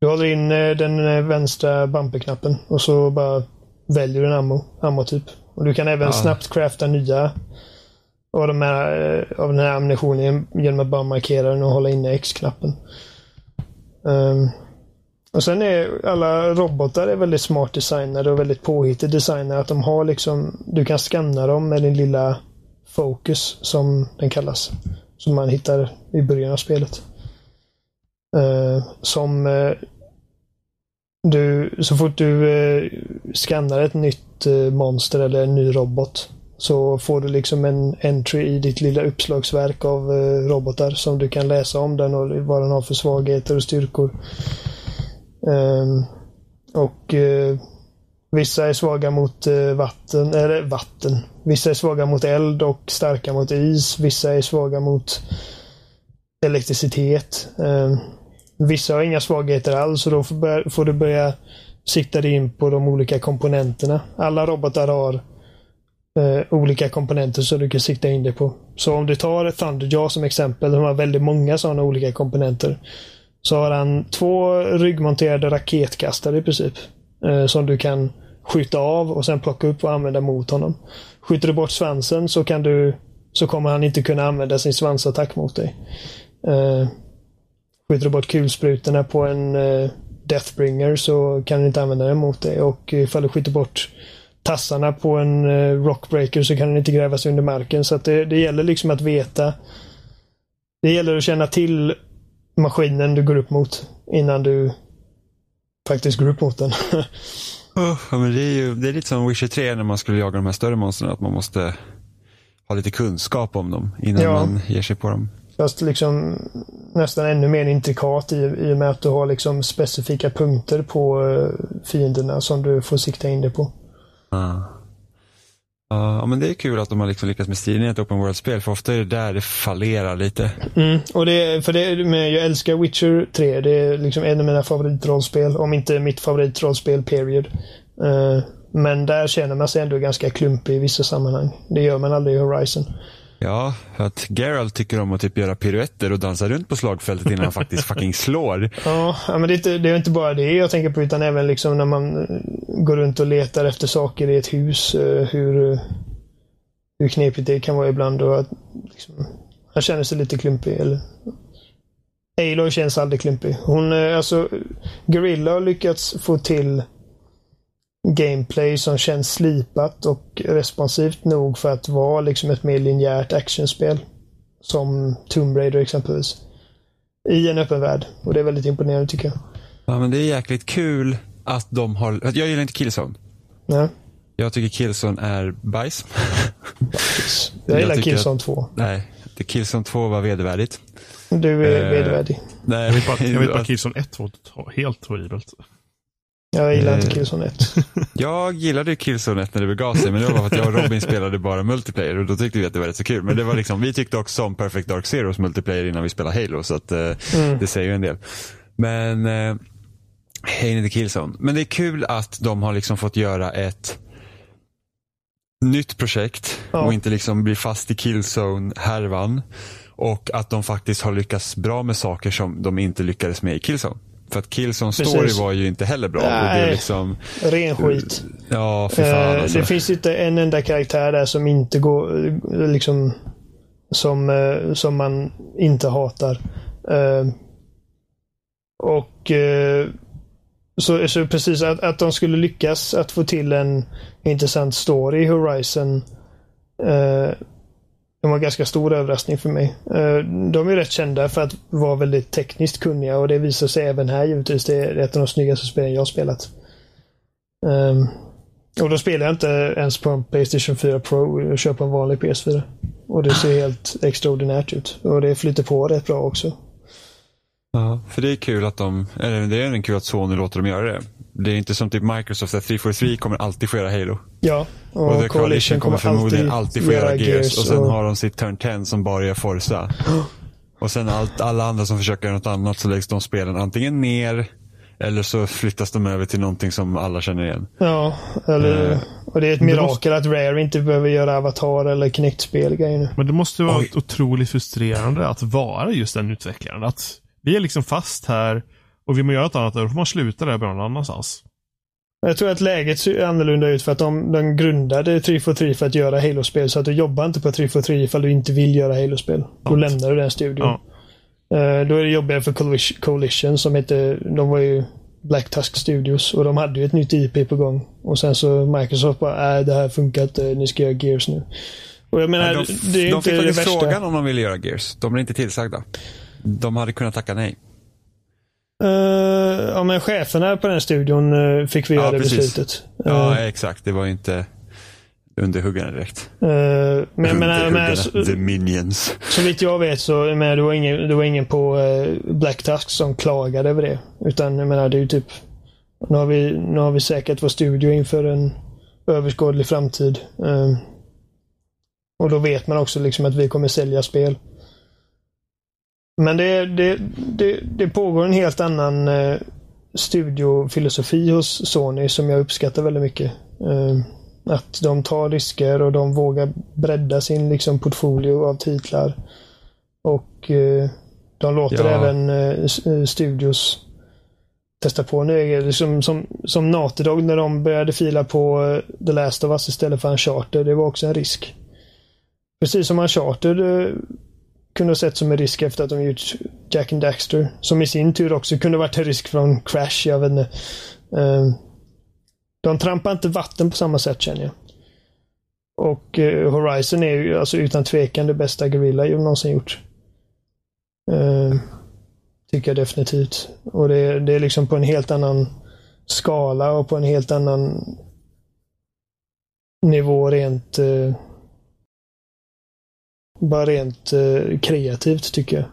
Du håller in eh, den eh, vänstra bumperknappen och så bara väljer du en ammo, ammo typ. Och du kan även ja. snabbt crafta nya av, de här, eh, av den här ammunitionen genom att bara markera den och hålla inne X-knappen. Um, och sen är alla robotar är väldigt smart designade och väldigt påhittigt designade. Att de har liksom, du kan scanna dem med din lilla Focus som den kallas. Som man hittar i början av spelet. Uh, som uh, du, så fort du eh, uh, skannar ett nytt monster eller en ny robot så får du liksom en entry i ditt lilla uppslagsverk av robotar som du kan läsa om den och vad den har för svagheter och styrkor. Och Vissa är svaga mot eh, vatten, eller vatten. Vissa är svaga mot eld och starka mot is. Vissa är svaga mot elektricitet. Ehm, vissa har inga svagheter alls och då får, du börja sikta dig in på de olika komponenterna. Alla robotar har eh, olika komponenter som du kan sikta in dig på. Så om du tar Thunderjaw som exempel, de har väldigt många sådana olika komponenter. Så har han två ryggmonterade raketkastare i princip. Eh, som du kan skjuta av och sen plocka upp och använda mot honom. Skjuter du bort svansen så kan du så kommer han inte kunna använda sin svansattack mot dig. Uh, skjuter du bort kulsprutorna på en uh, Deathbringer så kan du inte använda den mot dig och ifall du skjuter bort tassarna på en uh, Rockbreaker så kan den inte grävas under marken. Så att det, det gäller liksom att veta. Det gäller att känna till maskinen du går upp mot innan du faktiskt går upp mot den. Oh, ja, men det, är ju, det är lite som Witcher 3 när man skulle jaga de här större monstren. Att man måste ha lite kunskap om dem innan ja. man ger sig på dem. Fast liksom nästan ännu mer intrikat i, i och med att du har liksom specifika punkter på uh, fienderna som du får sikta in dig på. Ah. Ja, men det är kul att de har liksom lyckats med stilen i ett open world-spel, för ofta är det där det fallerar lite. Mm, och det, för det, men jag älskar Witcher 3. Det är liksom en av mina favoritrollspel, om inte mitt favoritrollspel, period. Uh, men där känner man sig ändå ganska klumpig i vissa sammanhang. Det gör man aldrig i Horizon. Ja, att Geralt tycker om att typ göra piruetter och dansa runt på slagfältet innan han faktiskt fucking slår. Ja, men det är, inte, det är inte bara det jag tänker på utan även liksom när man eh, går runt och letar efter saker i ett hus. Eh, hur, eh, hur knepigt det kan vara ibland och att liksom, han känner sig lite klumpig. Eller... Aloy känns aldrig klumpig. Hon, alltså, Gorilla har lyckats få till gameplay som känns slipat och responsivt nog för att vara liksom ett mer linjärt actionspel. Som Tomb Raider exempelvis. I en öppen värld. Och det är väldigt imponerande tycker jag. Ja, men det är jäkligt kul att de har... Jag gillar inte Killzone. Nej. Jag tycker Killzone är bajs. bajs. Jag gillar jag Killzone 2. Nej, Killzone 2 var vedervärdigt. Du är uh, vedervärdig. Nej, jag vet bara, jag vet bara Killzone 1 var helt horribelt. Jag gillar inte eh, Killzone 1. jag gillade Killzone 1 när det begav sig, men det var för att jag och Robin spelade bara multiplayer och då tyckte vi att det var rätt så kul. Men det var liksom, vi tyckte också om Perfect Dark Zeros multiplayer innan vi spelade Halo, så att, eh, mm. det säger ju en del. Men, eh, Halo inte Killzone. Men det är kul att de har liksom fått göra ett nytt projekt ja. och inte liksom bli fast i Killzone-härvan. Och att de faktiskt har lyckats bra med saker som de inte lyckades med i Killzone. För att Killzone Story var ju inte heller bra. Nej, och det liksom, ren skit. Ja, för fan uh, alltså. Det finns inte en enda karaktär där som inte går, liksom, som, uh, som man inte hatar. Uh, och så, så precis att, att de skulle lyckas att få till en intressant story i Horizon det var en ganska stor överraskning för mig. Eh, de är rätt kända för att vara väldigt tekniskt kunniga och det visar sig även här givetvis. Det är ett av de snyggaste spelen jag har spelat. Ehm, och då spelar jag inte ens på en Playstation 4 Pro. Jag kör på en vanlig PS4. Och det ser helt extraordinärt ut. Och det flyter på rätt bra också. Ja, för det är kul att de, eller det är kul att Sony låter dem göra det. Det är inte som typ Microsoft, att 343 kommer alltid få göra Halo. Ja, Och, och, The Coalition kommer förmodligen alltid få göra Gears. Och sen och- har de sitt Turn 10 som bara gör Forza. Och sen allt, alla andra som försöker göra något annat så läggs de spelen antingen ner eller så flyttas de över till någonting som alla känner igen. Ja, eller, Eh, och det är ett mirakel måste- att Rare inte behöver göra Avatar eller Kinect-spel. Men det måste vara Oj. otroligt frustrerande att vara just den utvecklaren. Att vi är liksom fast här och vill man göra något annat, då får man sluta där och börja någon annanstans. Jag tror att läget ser annorlunda ut för att de, de grundade 343 för att göra Halo-spel. Så att du jobbar inte på 343 ifall du inte vill göra Halo-spel. Då lämnar du den studion. Ja. Eh, då är det jobbigare för Coalition- som heter, de var ju Black Tusk Studios och de hade ju ett nytt IP på gång. Och sen så Microsoft bara, äh, det här funkar inte, ni ska göra Gears nu. Och jag menar, Men det är de, ju de inte fick det värsta. frågan om de ville göra Gears. De blev inte tillsagda. De hade kunnat tacka nej. Eh, ja, men cheferna på den studion eh, fick vi Ja, göra det precis. beslutet. Ja, Eh, exakt. Det var ju inte underhuggarna direkt. eh, men, men, men, Underhuggarna, så, the minions. så vitt jag vet så men det, var ingen, det var ingen på eh, Black Tusk som klagade över det. Utan jag menar, det är ju typ nu har, vi, nu har vi säkert vår studio inför en överskådlig framtid. Eh, och då vet man också liksom att vi kommer sälja spel. Men det, det, det, det pågår en helt annan eh, studiofilosofi hos Sony som jag uppskattar väldigt mycket. Eh, att de tar risker och de vågar bredda sin liksom, portfolio av titlar. Och eh, de låter Ja. även eh, eh, studios testa på. Nu är liksom, som, som Naughty Dog när de började fila på eh, The Last of Us istället för Uncharted. Det var också en risk. Precis som Uncharted eh, kunde ha sett som en risk efter att de gjort Jack and Daxter. Som i sin tur också kunde varit en risk från Crash. Jag vet inte. Ehm, de trampar inte vatten på samma sätt känner jag. Och eh, Horizon är ju alltså utan tvekan det bästa Guerrilla jag någonsin gjort. Ehm, tycker jag definitivt. Och det, är- det är liksom på en helt annan skala och på en helt annan nivå rent eh, bara rent eh, kreativt tycker jag.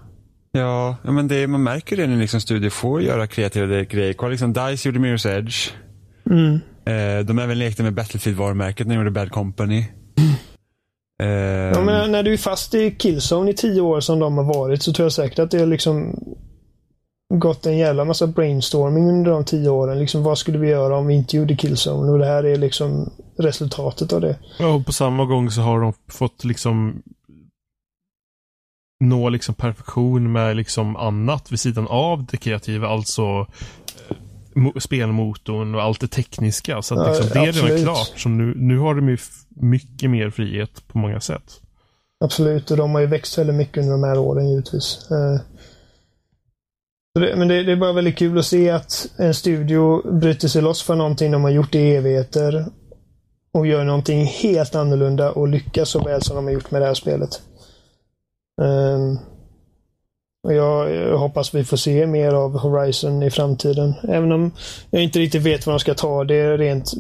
Ja, ja, men det, man märker det när liksom studier får göra kreativa grejer. Kolla liksom DICE gjorde Mirror's Edge. Mm. Eh, de även lekte med Battlefield-varumärket när de gjorde Bad Company. Eh, Ja, men när du är fast i Killzone i tio år som de har varit så tror jag säkert att det har liksom gått en jävla massa brainstorming under de tio åren. Liksom, vad skulle vi göra om vi inte gjorde Killzone? Och det här är liksom resultatet av det. Och på samma gång så har de fått liksom nå liksom perfektion med liksom annat vid sidan av det kreativa, alltså eh, mo- spelmotorn och allt det tekniska. Så att Ja, liksom, det är redan klart. Så nu, nu har de ju mycket mer frihet på många sätt. Absolut, och de har ju växt väldigt mycket under de här åren givetvis. Eh, men det, det är bara väldigt kul att se att en studio bryter sig loss från någonting de har gjort i evigheter och gör någonting helt annorlunda och lyckas så väl som de har gjort med det här spelet. Ehm, och jag, jag hoppas vi får se mer av Horizon i framtiden. Även om jag inte riktigt vet vad de ska ta det rent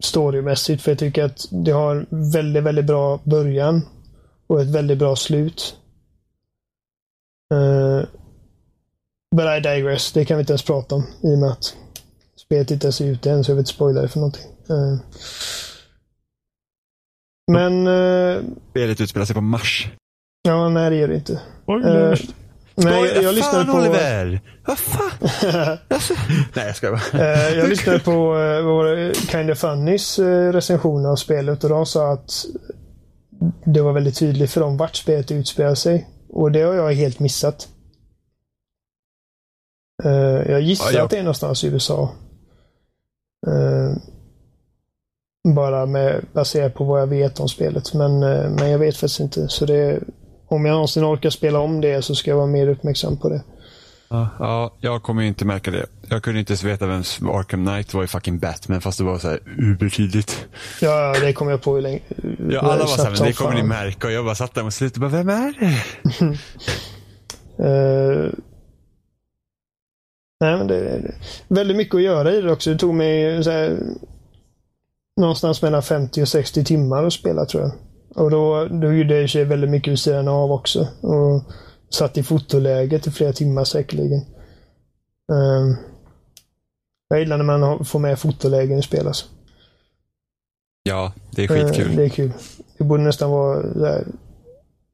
storymässigt. För jag tycker att det har en väldigt, väldigt bra början och ett väldigt bra slut. Uh, but I digress. Det kan vi inte ens prata om i och med att spelet inte ens är ute än så jag vill inte spoila det för någonting. Eh, men, uh, Spelet utspelar sig på Mars. Ja, nej det gör det inte. Oj, uh, men jag, Spoiler, jag lyssnade på... Oliver! Vad fan? Alltså, nej, jag ska bara. Eh, jag lyssnade på uh, vår Kind of Funnys uh, recension av spelet och de sa att det var väldigt tydligt för dem vart spelet utspelar sig. Och det har jag helt missat. Eh, jag gissar Ja, jag- att det är någonstans i USA. Eh, bara med, baserat på vad jag vet om spelet. Men, eh, men jag vet faktiskt inte. Så det, om jag någonsin orkar spela om det så ska jag vara mer uppmärksam på det. Ja, ja, jag kommer ju inte märka det. Jag kunde inte ens veta vem Arkham Knight var i fucking Batman fast det var så här ubertydligt. Ja, det kommer jag på hur länge. Ja, alla var såhär, snabbt men det kommer ni märka och jag bara satt där mot slutet och bara, vem är det? Eh, nej, men det är väldigt mycket att göra i det också. Det tog mig så här, någonstans mellan 50 och 60 timmar att spela tror jag. Och då, då gjorde jag sig väldigt mycket vid sidan av också. Och satt i fotoläget i flera timmar säkerligen. Um, jag gillar när man får med fotolägen i spel alltså. Ja, det är skitkul. Uh, det är kul. Det borde nästan vara där,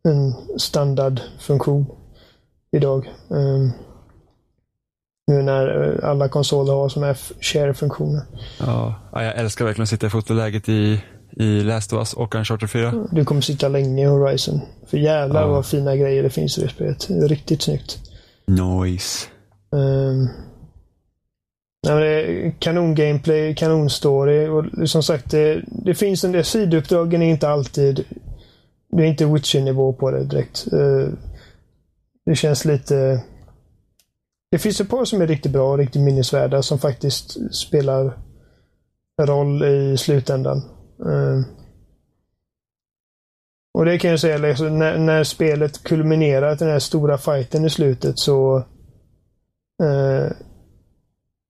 en standardfunktion idag. Um, nu när eh, alla konsoler har sådana här share-funktioner. Ja, jag älskar verkligen att sitta i fotoläget i, i Last of Us och Uncharted 4. Du kommer sitta länge i Horizon. För jävlar ja. vad fina grejer det finns i det spelet. Riktigt snyggt. Nice. Um, ja, det är kanon gameplay, kanon story och som sagt det, det finns en del sidouppdragen är inte alltid det är inte Witcher-nivå på det direkt. Uh, det känns lite det finns ett par som är riktigt bra och riktigt minnesvärda som faktiskt spelar roll i slutändan. Uh, och det kan jag säga, liksom, när, när, spelet kulminerar till den här stora fighten i slutet så uh,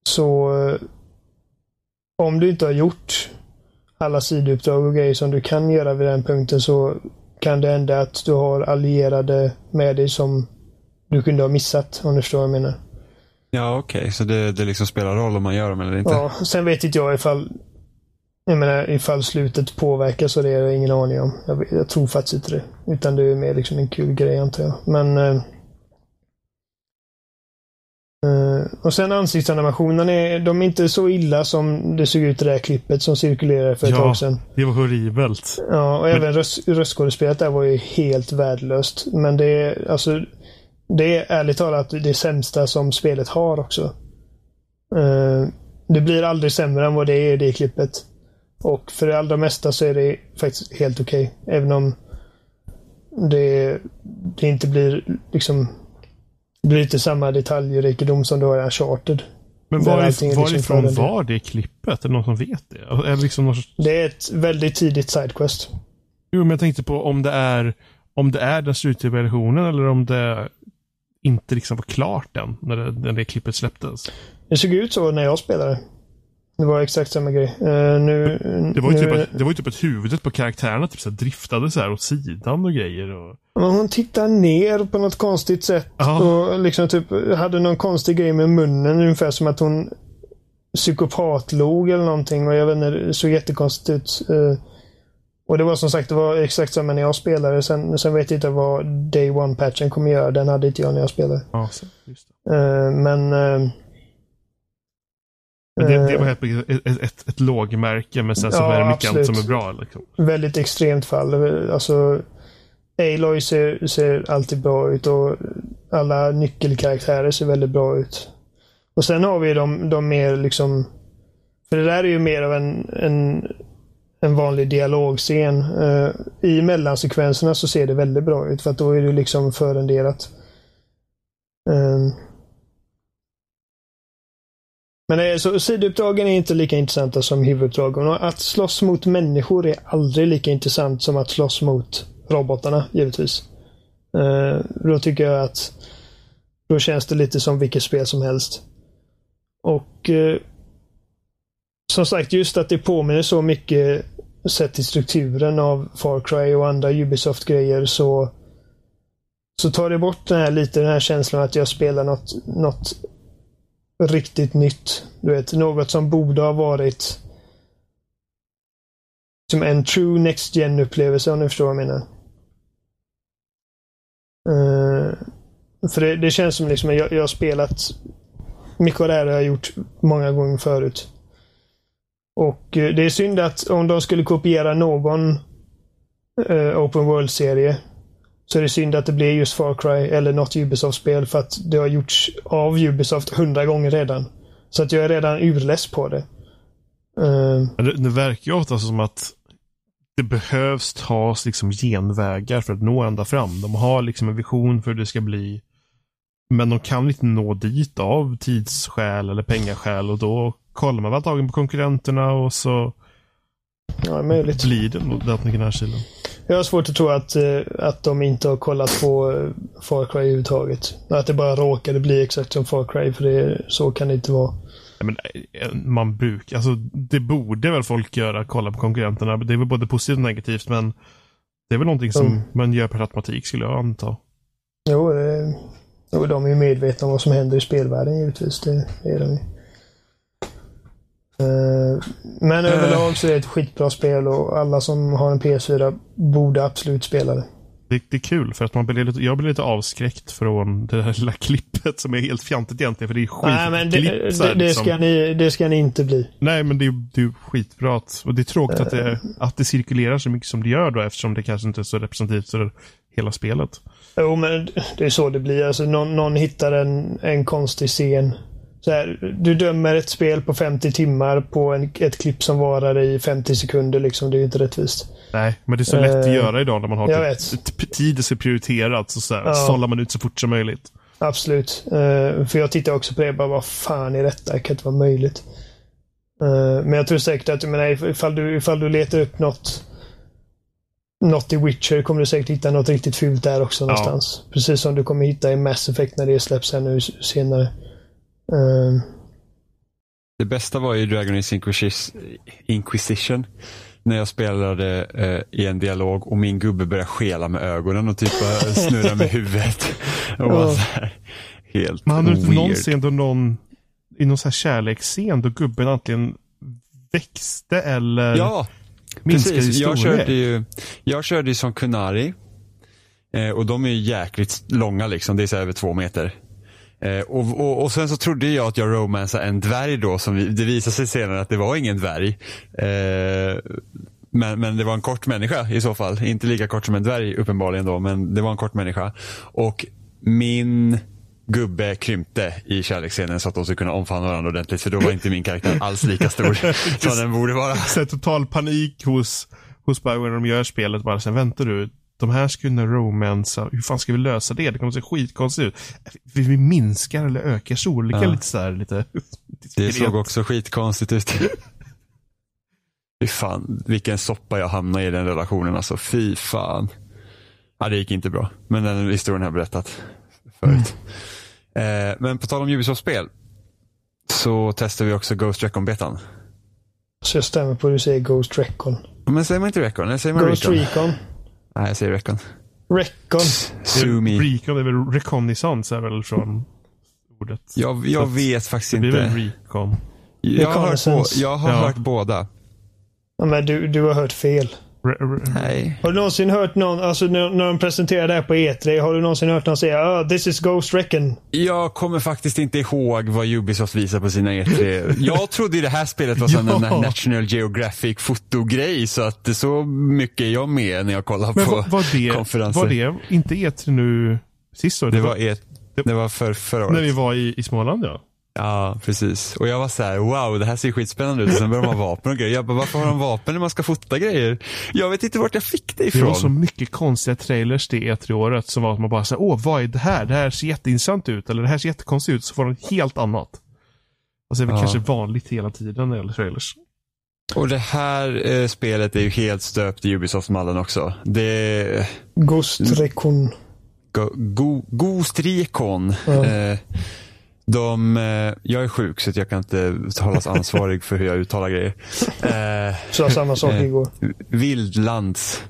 så om du inte har gjort alla sidouppdrag och grejer som du kan göra vid den punkten så kan det hända att du har allierade med dig som du kunde ha missat, om du förstår vad jag menar. Ja, okej. Okay. Så det, det liksom spelar roll om man gör dem eller inte? Ja, sen vet inte jag ifall jag menar ifall slutet påverkas och det har jag ingen aning om. Jag, jag, tror faktiskt inte det. Utan det är mer liksom en kul grej antar jag. Men eh, Uh, och sen ansiktsanimationerna är, de är inte så illa som det såg ut i det här klippet som cirkulerade för ett ja, tag sedan. det var horribelt. Ja, och Men... även röst, röstskådespelet där var ju helt värdelöst. Men det är alltså det är ärligt talat det sämsta som spelet har också. Uh, det blir aldrig sämre än vad det är i det klippet. Och för det allra mesta så är det faktiskt helt okej. Okay. Även om det, det inte blir liksom det blir inte samma detaljrikedom som du har i Uncharted. Men var, liksom varifrån var det klippet? Är det någon som vet det? Är det, liksom någon... det är ett väldigt tidigt sidequest. Jo, men jag tänkte på om det är om det är den slutliga versionen eller om det inte liksom var klart än när det, när det klippet släpptes. Det såg ut så när jag spelade. Det var exakt samma grej. Uh, nu, det, var ju nu, typ att, det var ju typ att huvudet på karaktärerna typ så driftade så här åt sidan och grejer. Och... Hon tittar ner på något konstigt sätt. Aha. Och liksom typ hade någon konstig grej med munnen. Ungefär som att hon psykopatlog eller någonting. Och jag vet inte, det såg jättekonstigt ut. Uh, och det var som sagt, det var exakt samma när jag spelade. Sen, sen vet jag inte vad Day One-patchen kommer göra. Den hade inte jag när jag spelade. Ja, just. Uh, men det, det var ett, ett, ett, ett lågmärke men sen så ja, är det mycket annat som är bra. Liksom. Väldigt extremt fall. Alltså, Aloy ser, ser alltid bra ut och alla nyckelkaraktärer ser väldigt bra ut. Och sen har vi de, de mer liksom... För det där är ju mer av en, en, en vanlig dialogscen. Uh, I mellansekvenserna så ser det väldigt bra ut för att då är det liksom förenderat. Uh, men eh, så, sidouppdragen är inte lika intressanta som huvuduppdragen. Och att slåss mot människor är aldrig lika intressant som att slåss mot robotarna, givetvis. Uh, då tycker jag att då känns det lite som vilket spel som helst. Och uh, som sagt, just att det påminner så mycket sett till strukturen av Far Cry och andra Ubisoft-grejer så så tar det bort den här, lite den här känslan att jag spelar något, något riktigt nytt. Du vet, något som borde ha varit som en true Next gen upplevelse om ni förstår vad jag menar. Uh, för det, det, känns som liksom, jag, jag har spelat mycket av det här har jag gjort många gånger förut. Och uh, det är synd att om de skulle kopiera någon uh, Open World-serie så är det synd att det blir just Far Cry eller något Ubisoft-spel för att det har gjorts av Ubisoft hundra gånger redan. Så att jag är redan urless på det. Uh, det, det verkar ju ofta som att det behövs tas liksom genvägar för att nå ända fram. De har liksom en vision för hur det ska bli. Men de kan inte nå dit av tidsskäl eller pengaskäl och då kollar man väl tagen på konkurrenterna och så ja, möjligt. blir det nog den knarkilen. Jag har svårt att tro att, eh, att de inte har kollat på eh, Far Cry överhuvudtaget. Att det bara råkade bli exakt som Far Cry, för det, så kan det inte vara. Men, eh, man brukar, alltså det borde väl folk göra, kolla på konkurrenterna. Det är väl både positivt och negativt men det är väl någonting som Mm. man gör per automatik skulle jag anta. Jo, jo, de är ju medvetna om vad som händer i spelvärlden givetvis. Det är de ju. Eh, Men överlag så är det ett skitbra spel och alla som har en PS4 borde absolut spela det. Det, det är kul för att man blir lite, jag blir lite avskräckt från det här lilla klippet som är helt fjantigt egentligen för det är Nej, men det, skitklipp. så här, det, det, liksom. ska ni, det ska ni inte bli. Nej, men det är, det är skitbra. att- Och det är tråkigt att det, att det cirkulerar så mycket som det gör då eftersom det kanske inte är så representativt för hela spelet. Jo, men det är så det blir. Alltså, någon, någon hittar en, en konstig scen. Så här, du dömer ett spel på 50 timmar på en, ett klipp som varar i 50 sekunder. Liksom. Det är ju inte rättvist. Nej, men det är så lätt att Eh, göra idag när man har typ, tid så prioriterat. Så, så här, Ja. sållar man ut så fort som möjligt. Absolut. Eh, för jag tittar också på det bara, vad fan är detta? Det kan inte vara möjligt. Eh, men jag tror säkert att, jag menar, ifall du, ifall du letar upp något något i Witcher kommer du säkert hitta något riktigt fult där också någonstans. Precis som du kommer hitta i Mass Effect när det släpps här nu senare. Eh, Det bästa var ju Dragon Age Inquis- Inquisition. När jag spelade eh, i en dialog och min gubbe började skela med ögonen och typ snurra med huvudet. Och Ja. så här, helt Men hade du inte någon scen då någon, i någon så här kärleksscen då gubben antingen växte eller Ja, minskade i precis. Jag storlek? körde ju, jag körde ju som Kunari. Eh, och de är ju jäkligt långa liksom. Det är så här över två meter. Eh, och, och, och sen så trodde jag att jag romansade en dvärg då. Som vi, det visade sig senare att det var ingen dvärg. Eh, men, men det var en kort människa i så fall. Inte lika kort som en dvärg uppenbarligen då. Men det var en kort människa. Och min gubbe krympte i kärleksscenen så att de skulle kunna omfamna varandra ordentligt. För då var inte min karaktär alls lika stor som den borde vara. så total panik hos, hos Bioware när de gör spelet. Bara sen väntar du. De här ska kunna romansa. Hur fan ska vi lösa det? Det kommer se skitkonstigt ut. Vi, vi minskar eller ökar storleken Ja. lite så här, lite. Det såg också skitkonstigt ut. Fy fan, vilken soppa jag hamnade i den relationen alltså. Fy fan. Ja, det gick inte bra. Men den historien har jag berättat förut. Eh, men på tal om Ubisoft-spel. Så testar vi också Ghost Recon-betan. så jag stämmer på att du säger Ghost Recon. Men säger man inte Recon? Eller säger man Ghost Recon? Recon. Nej, jag säger Recon. Recon. Sue me. Recon är väl reconnaissance är väl från ordet. Jag, jag vet faktiskt Det blir väl inte. recon. Jag har, hört, jag har Ja. hört båda. Ja, men du, du har hört fel. Nej. Har du någonsin hört någon, alltså när, när de presenterar det här på E3, har du någonsin hört någon säga ah, this is Ghost Recon? Jag kommer faktiskt inte ihåg vad Ubisoft visar på sina E3. Jag trodde ju det här spelet var sån en Ja. National Geographic fotogrej så att det så mycket är jag med när jag kollar Men på var, var, det, konferenser. var det inte E3 nu sist då? Det var, ett, det var för förra året. när vi var i, i Småland ja. Ja, precis. Och jag var så här: wow, det här ser skitspännande ut. Och sen började de ha vapen och grejer. Jag bara, varför har de vapen när man ska fota grejer? Jag vet inte vart jag fick det Det var ifrån. så mycket konstiga trailers det E3-året som var att man bara såhär, åh vad är det här? Det här ser jätteintressant ut. Eller det här ser jättekonstigt ut. Så får de helt annat. Alltså det är väl Ja. kanske vanligt hela tiden när det gäller trailers. Och det här eh, spelet är ju helt stöpt i Ubisoft-mallen också. Det är Ghost Recon. Go, go, Ghost Recon. Ja. Eh, de, eh, jag är sjuk så jag kan inte hållas ansvarig för hur jag uttalar grejer. Eh, Sa samma sak Eh. igår. Vildlands.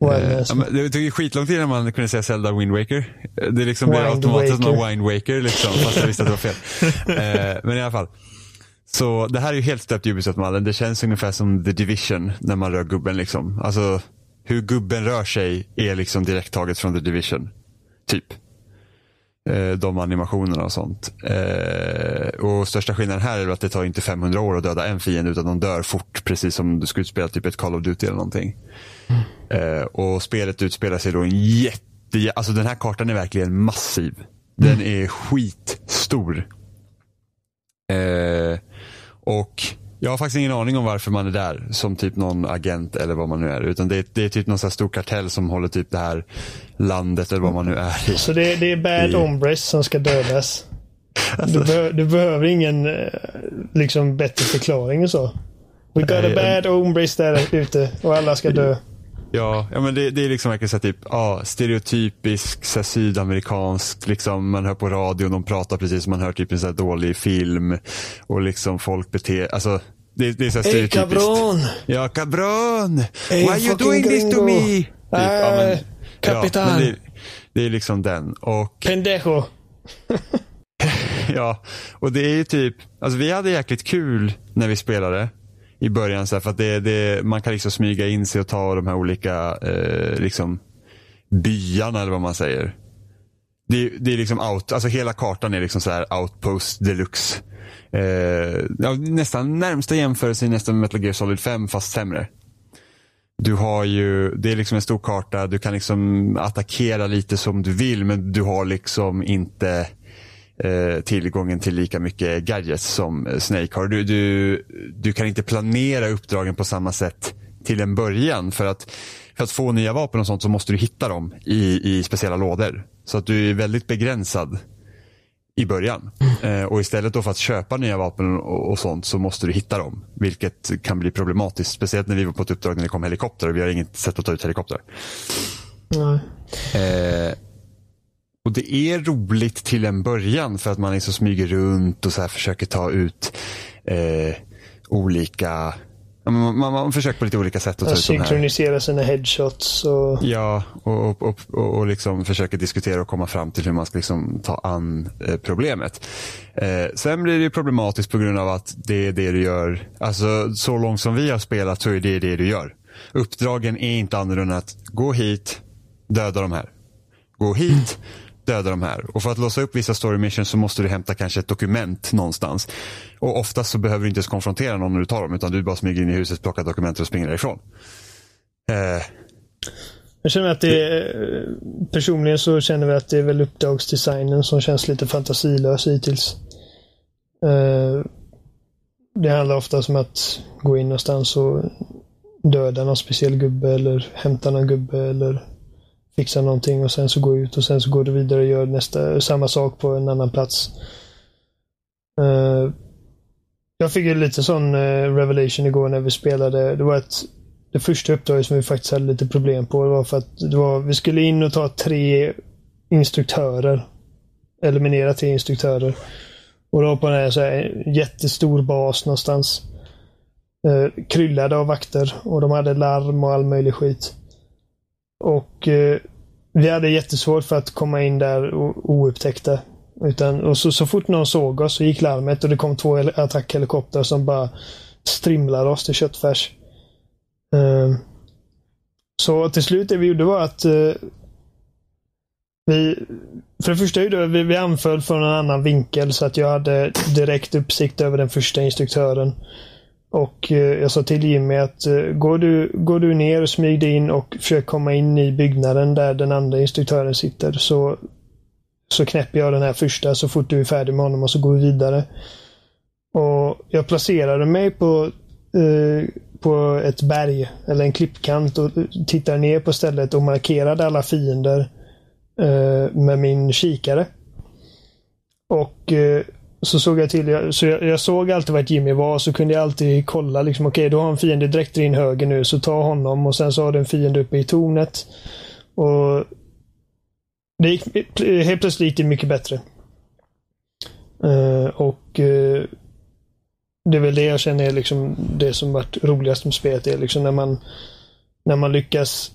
Eh, ja, men det tog skitlång tid när man kunde säga Zelda Wind Waker. Eh, Det liksom blev automatiskt Waker. någon Wind Waker liksom, fast jag visste att det var fel. Eh, men i alla fall. Så det här är ju helt stöpt i Ubisoft-mallen. Det känns ungefär som The Division när man rör gubben liksom. Alltså hur gubben rör sig är liksom direkt taget från The Division. Typ. Eh, de animationerna och sånt. Eh, och största skillnaden här är att det tar inte 500 år att döda en fiende utan de dör fort. Precis som du skulle spela typ ett Call of Duty eller någonting. Eh, och spelet utspelar sig då en jätte... Alltså den här kartan är verkligen massiv. Den är skitstor. Eh, och jag har faktiskt ingen aning om varför man är där som typ någon agent eller vad man nu är. Utan det är, det är typ någon stor kartell som håller typ det här landet eller vad man nu är i. Så det, det är bad i- hombres som ska dödas. Du, be, du behöver ingen eh, liksom bättre förklaring och så. We got a bad hombres där ute och alla ska dö. Ja, ja men det, det är liksom verkligen så typ, ja, stereotypisk så här, sydamerikansk, liksom, man hör på radion, de pratar precis som man hör typ en så här dålig film. Och liksom folk beter, alltså det, det är så här stereotypiskt. cabron! Ja, cabron! Hey, Why you fucking doing this to gringo! me? Typ, ja, men, Äh, kapitan. Ja, men det, det är liksom den. Och Pendejo! Ja, och det är ju typ, alltså vi hade jäkligt kul när vi spelade i början så här, för att det, det, man kan liksom smyga in sig och ta de här olika eh, liksom byarna eller vad man säger. Det, det är liksom out, alltså hela kartan är liksom så här outpost deluxe. Eh, ja, nästan närmsta jämförelse är nästan Metal Gear Solid 5 fast sämre. Du har ju, det är liksom en stor karta, du kan liksom attackera lite som du vill men du har liksom inte eh, tillgången till lika mycket gadgets som eh, Snake har. Du, du, du kan inte planera uppdragen på samma sätt till en början. För att, för att få nya vapen och sånt så måste du hitta dem i, i speciella lådor. Så att du är väldigt begränsad i början. Eh, och istället då för att köpa nya vapen och, och sånt så måste du hitta dem. Vilket kan bli problematiskt. Speciellt när vi var på ett uppdrag när det kom helikopter och vi har inget sätt att ta ut helikopter. Nej. Eh, och det är roligt till en början för att man liksom smyger runt och så här försöker ta ut eh, olika ja, man, man, man försöker på lite olika sätt att här. Synkronisera sina headshots och... Ja, och, och, och, och, liksom försöker diskutera och komma fram till hur man ska liksom ta an eh, problemet. Eh, sen blir det problematiskt på grund av att det är det du gör. Alltså så långt som vi har spelat så är det det du gör. Uppdragen är inte annorlunda än att gå hit, döda de här. Gå hit, döda de här. Och för att låsa upp vissa story missions så måste du hämta kanske ett dokument någonstans. Och oftast så behöver du inte ens konfrontera någon när du tar dem utan du bara smyger in i huset, plockar dokumentet och springer därifrån. Eh, Jag känner att det är, personligen så känner vi att det är väl uppdragsdesignen som känns lite fantasilös hittills. Eh, Det handlar ofta om att gå in någonstans och döda någon speciell gubbe eller hämta någon gubbe eller fixa någonting och sen så gå ut och sen så går du vidare och gör nästa, samma sak på en annan plats. Uh, Jag fick ju lite sån uh, revelation igår när vi spelade. Det var ett det första uppdraget som vi faktiskt hade lite problem på var för att det var, vi skulle in och ta tre instruktörer. Eliminera tre instruktörer. Och då på en här, så här jättestor bas någonstans. Eh, kryllade av vakter och de hade larm och all möjlig skit. Och eh, vi hade jättesvårt för att komma in där oupptäckta. Utan, och så, så fort någon såg oss så gick larmet och det kom två attackhelikoptrar som bara strimlade oss till köttfärs. Eh, Så till slut det vi gjorde var att eh, vi, för det första gjorde vi, vi anföll från en annan vinkel så att jag hade direkt uppsikt över den första instruktören. Och eh, jag sa till Jimmy att eh, går, du, går du ner och smyg dig in och försök komma in i byggnaden där den andra instruktören sitter så, så knäpper jag den här första så fort du är färdig med honom och så går vi vidare. Och Jag placerade mig på eh, på ett berg eller en klippkant och tittade ner på stället och markerade alla fiender eh, med min kikare. Och eh, så såg jag till, så jag, jag såg alltid vart Jimmy var så kunde jag alltid kolla liksom okej, okay, då har en fiende direkt in höger nu så ta honom och sen så har du en fiende uppe i tornet. Och det gick, helt plötsligt gick det mycket bättre. Uh, och uh, det är väl det jag känner är liksom det som varit roligast med spelet. är liksom när man när man lyckas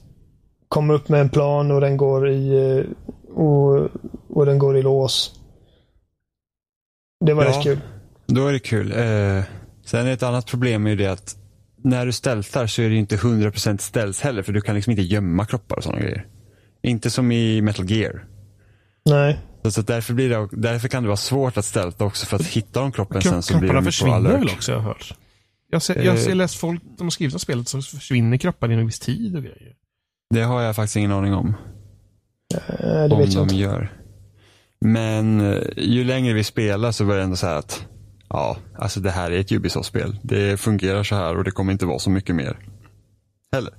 komma upp med en plan och den går i eh, och, och den går i lås. Det var Ja. rätt kul. Då är det kul. Eh, sen är ett annat problem är ju det att när du stältar så är det inte 100% ställs heller för du kan liksom inte gömma kroppar och sådana grejer. Inte som i Metal Gear. Nej. Så, så därför, blir det, därför kan det vara svårt att stälta också för att hitta de kroppen Kro- sen så blir de på försvinner alert. väl också, jag har hört. Jag har, jag har Eh. läst folk, de har skrivit om spelet, så försvinner kroppar inom en viss tid och grejer. Det har jag faktiskt ingen aning om. Eh, det om vet jag de inte. gör. Men eh, ju längre vi spelar så börjar det ändå säga att ja, alltså det här är ett Ubisoft-spel. Det fungerar så här och det kommer inte vara så mycket mer. Heller.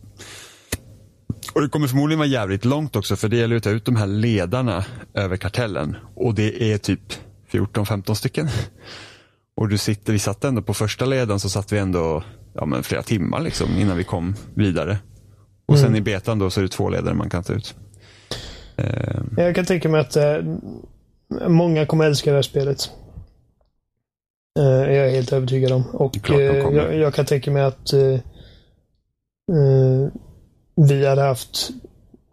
Och det kommer förmodligen vara jävligt långt också för det gäller att ta ut de här ledarna över kartellen. Och det är typ 14-15 stycken. Och du sitter, vi satt ändå på första ledaren så satt vi ändå ja, men flera timmar liksom innan vi kom vidare. Och sen Mm. i betan då så är det två ledare man kan ta ut. Eh, Jag kan tänka mig att eh, många kommer älska det här spelet. Eh, jag är helt övertygad om. Och kommer. jag, jag kan tänka mig att eh, vi hade haft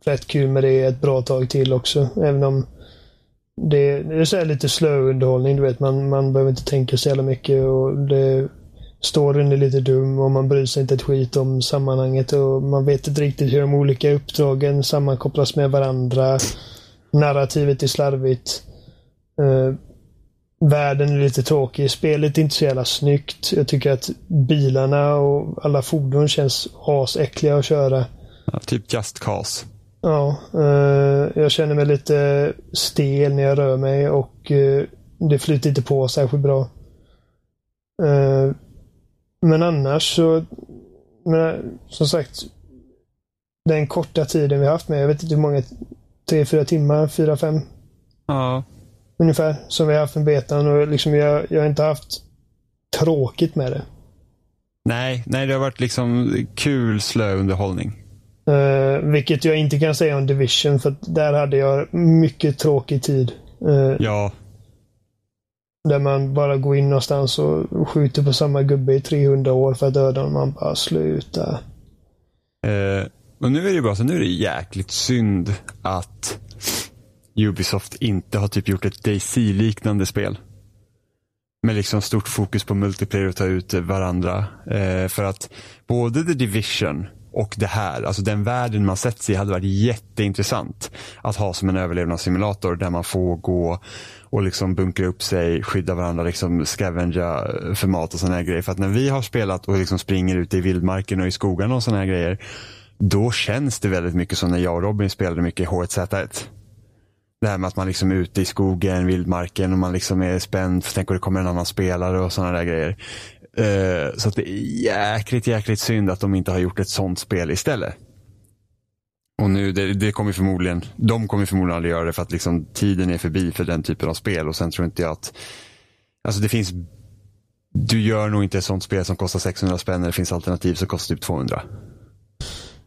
rätt kul med det ett bra tag till också. Även om det, det är så här lite slö underhållning. Du vet, man, man behöver inte tänka så jävla mycket. Och det, storyn är lite dum och man bryr sig inte ett skit om sammanhanget. Och man vet inte riktigt hur de olika uppdragen sammankopplas med varandra. Narrativet är slarvigt. Eh, världen är lite tråkig. Spelet är inte så jävla snyggt. Jag tycker att bilarna och alla fordon känns asäckliga att köra. ja, typ Just Cause. Ja, eh, jag känner mig lite stel när jag rör mig och eh, det flyter inte på särskilt bra. Eh, men annars så, men, som sagt, den korta tiden vi har haft med, jag vet inte hur många, tre, fyra timmar, fyra, fem Ja, ungefär, som vi har haft med betan och liksom jag, jag har inte haft tråkigt med det. nej, nej, det har varit liksom kul slö underhållning. Uh, vilket jag inte kan säga om Division för där hade jag mycket tråkig tid. Eh, Ja, Där man bara går in någonstans och skjuter på samma gubbe i 300 år för att döda honom. Man bara sluta. Eh, och nu är det bara så, nu är det jäkligt synd att Ubisoft inte har typ gjort ett DayZ-liknande spel. Med liksom stort fokus på multiplayer och ta ut varandra. Eh, för att både The Division och det här, alltså den världen man sätts i hade varit jätteintressant att ha som en överlevnadssimulator där man får gå och liksom bunkra upp sig, skydda varandra, liksom scavengea för mat och sådana här grejer. För att när vi har spelat och liksom springer ute i vildmarken och i skogarna och sådana här grejer, då känns det väldigt mycket som när jag och Robin spelade mycket H1Z1. Det här med att man liksom är ute i skogen, vildmarken och man liksom är spänd för tänk om det kommer en annan spelare och sådana där grejer. Uh, så att det är jäkligt, jäkligt synd att de inte har gjort ett sånt spel istället. Och nu, det, det kommer förmodligen, de kommer förmodligen aldrig göra det för att liksom tiden är förbi för den typen av spel och sen tror inte jag att, alltså det finns, du gör nog inte ett sånt spel som kostar 600 spänn när det finns alternativ som kostar typ 200.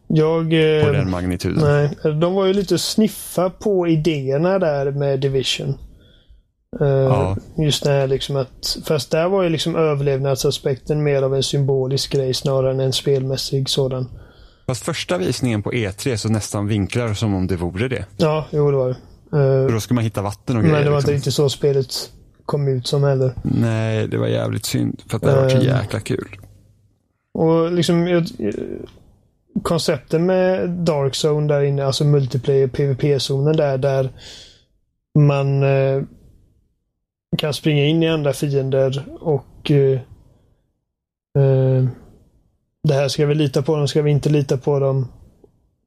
Jag... På Eh, den magnituden. nej, de var ju lite sniffa på idéerna där med Division. Eh, Ja. Just det här liksom att... Fast där var ju liksom överlevnadsaspekten mer av en symbolisk grej snarare än en spelmässig sådan. Fast första visningen på E3 så nästan vinklar som om det vore det. Ja, jo det var det. Eh, För då ska man hitta vatten och grejer. men det var inte liksom. riktigt så spelet kom ut som heller. Nej, det var jävligt synd. För att det hade varit så jäkla kul. Och liksom jag, konceptet med Dark Zone där inne, alltså multiplayer PVP-zonen där, där man eh, kan springa in i andra fiender och eh, eh, det här ska vi lita på dem, ska vi inte lita på dem?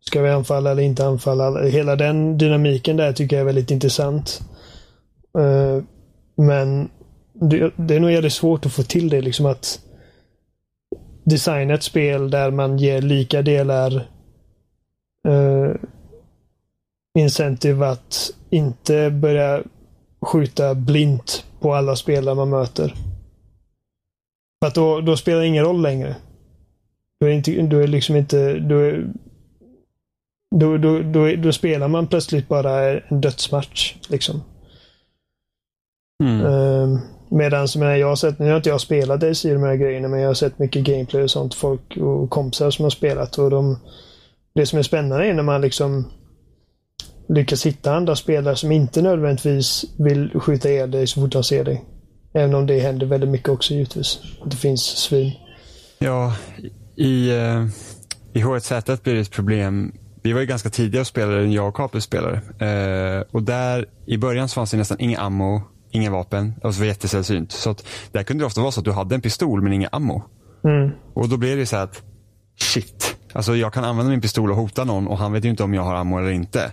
Ska vi anfalla eller inte anfalla? Hela den dynamiken där tycker jag är väldigt intressant. Eh, men det, det är nog jävligt svårt att få till det liksom att designa ett spel där man ger lika delar uh, incentive att inte börja skjuta blint på alla spelare man möter. För att då, då spelar det ingen roll längre. Då är, inte, då är liksom inte... Då, är, då, då, då, då spelar man plötsligt bara en dödsmatch. Liksom. Mm. Uh, Medan som jag har sett, nu har inte jag spelat det i de här grejerna, men jag har sett mycket gameplay och sånt. Folk och kompisar som har spelat. Och de, det som är spännande är när man liksom lyckas hitta andra spelare som inte nödvändigtvis vill skjuta ihjäl dig så fort de ser dig. Även om det händer väldigt mycket också givetvis. Det finns svin. Ja, i, eh, i H1Z blir det ett problem. Vi var ju ganska tidiga och spelade jag och Capus spelade. Eh, och där i början så fanns det nästan inga ammo, inga vapen. Alltså det var jättesällsynt. Så att där kunde det ofta vara så att du hade en pistol men inga ammo. Mm. Och då blir det så här att shit. Alltså jag kan använda min pistol och hota någon och han vet ju inte om jag har ammo eller inte.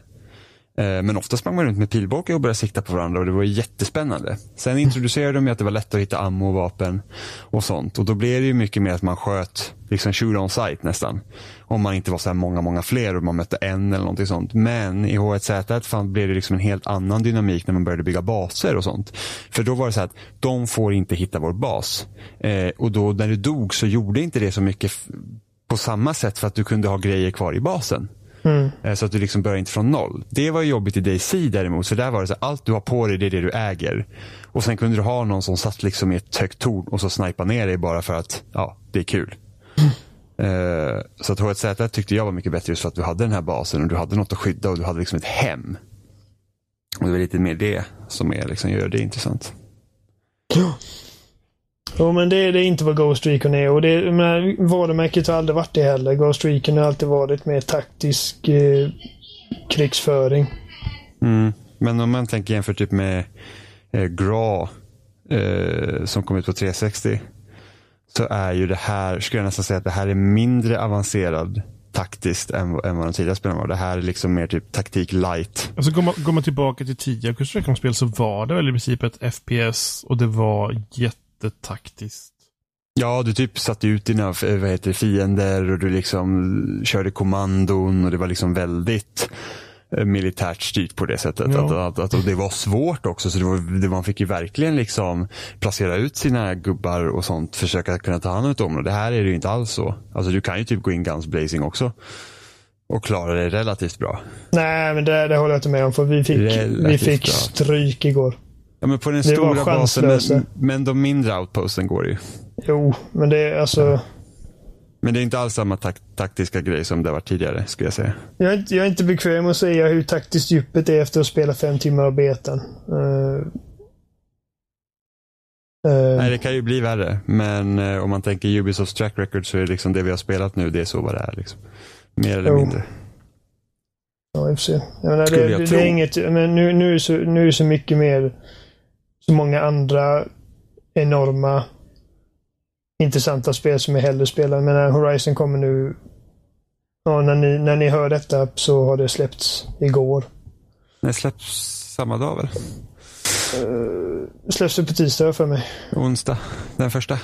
Eh, men ofta sprang man runt med pilbåge och började sikta på varandra och det var jättespännande. Sen introducerade de ju att det var lätt att hitta ammo och vapen och sånt. Och då blev det ju mycket mer att man sköt liksom shoot on sight nästan. Om man inte var så här många, många fler och man mötte en eller någonting sånt. Men i H1Z1 blev det liksom en helt annan dynamik när man började bygga baser och sånt. För då var det så här att de får inte hitta vår bas. Eh, och då när du dog så gjorde inte det så mycket på samma sätt för att du kunde ha grejer kvar i basen. Mm. Eh, Så att du liksom börjar inte från noll. Det var jobbigt i DayZ däremot. För där var det så att allt du har på dig det är det du äger. Och sen kunde du ha någon som satt liksom i ett högt torn och så snipa ner dig bara för att ja, det är kul. Eh, Så att H1Z tyckte jag var mycket bättre just för att du hade den här basen och du hade något att skydda och du hade liksom ett hem. Och det var lite mer det som är, liksom, gör det intressant. Jo, men det, det är inte vad Ghost Recon är. Och det, men varumärket har aldrig varit det heller. Ghost Recon har alltid varit mer taktisk eh, krigsföring. Mm. Men om man tänker jämfört typ med eh, Gra eh, som kom ut på 360 så är ju det här, skulle jag nästan säga att det här är mindre avancerad taktiskt än, än vad de tidigare spelen var. Det här är liksom mer typ taktik light. Alltså går man, går man tillbaka till tidigare Ghost Recon-spel så var det väl i princip ett FPS och det var jättetaktiskt. Ja, du typ satte ut dina vad heter det, fiender och du liksom körde kommandon och det var liksom väldigt eh, militärt styrt på det sättet. Ja. Att, att, att, och det var svårt också, så det var, det, man fick ju verkligen liksom placera ut sina gubbar och sånt, försöka kunna ta hand om ett område. Det här är det ju inte alls så. Alltså du kan ju typ gå in guns blazing också och klara det relativt bra. Nej, men det, det håller jag inte med om. För vi fick, Relativt vi fick bra. stryk igår. Ja, men på den Det stora basen, men, men de mindre outposten går ju. Jo, men det är alltså... Men det är inte alls samma tak taktiska grej som det var tidigare, skulle jag säga. Jag är, inte, jag är inte bekväm att säga hur taktiskt djupet är efter att spela fem timmar av betan. Uh, Nej, det kan ju bli värre. Men eh, om man tänker Ubisofts track record så är det liksom det vi har spelat nu, det är så vad det är. Liksom. Mer eller Jo. mindre. Ja, vi får se. Jag menar, det, jag det, det är inget, men nu, nu, är så, nu är det så mycket mer, så många andra enorma intressanta spel som jag hellre spelar. Men när Horizon kommer nu, ja, när, ni, när ni hör detta så har det släppts igår. Det släpps samma dag väl? Släpps det på tisdag för mig? Onsdag, den första.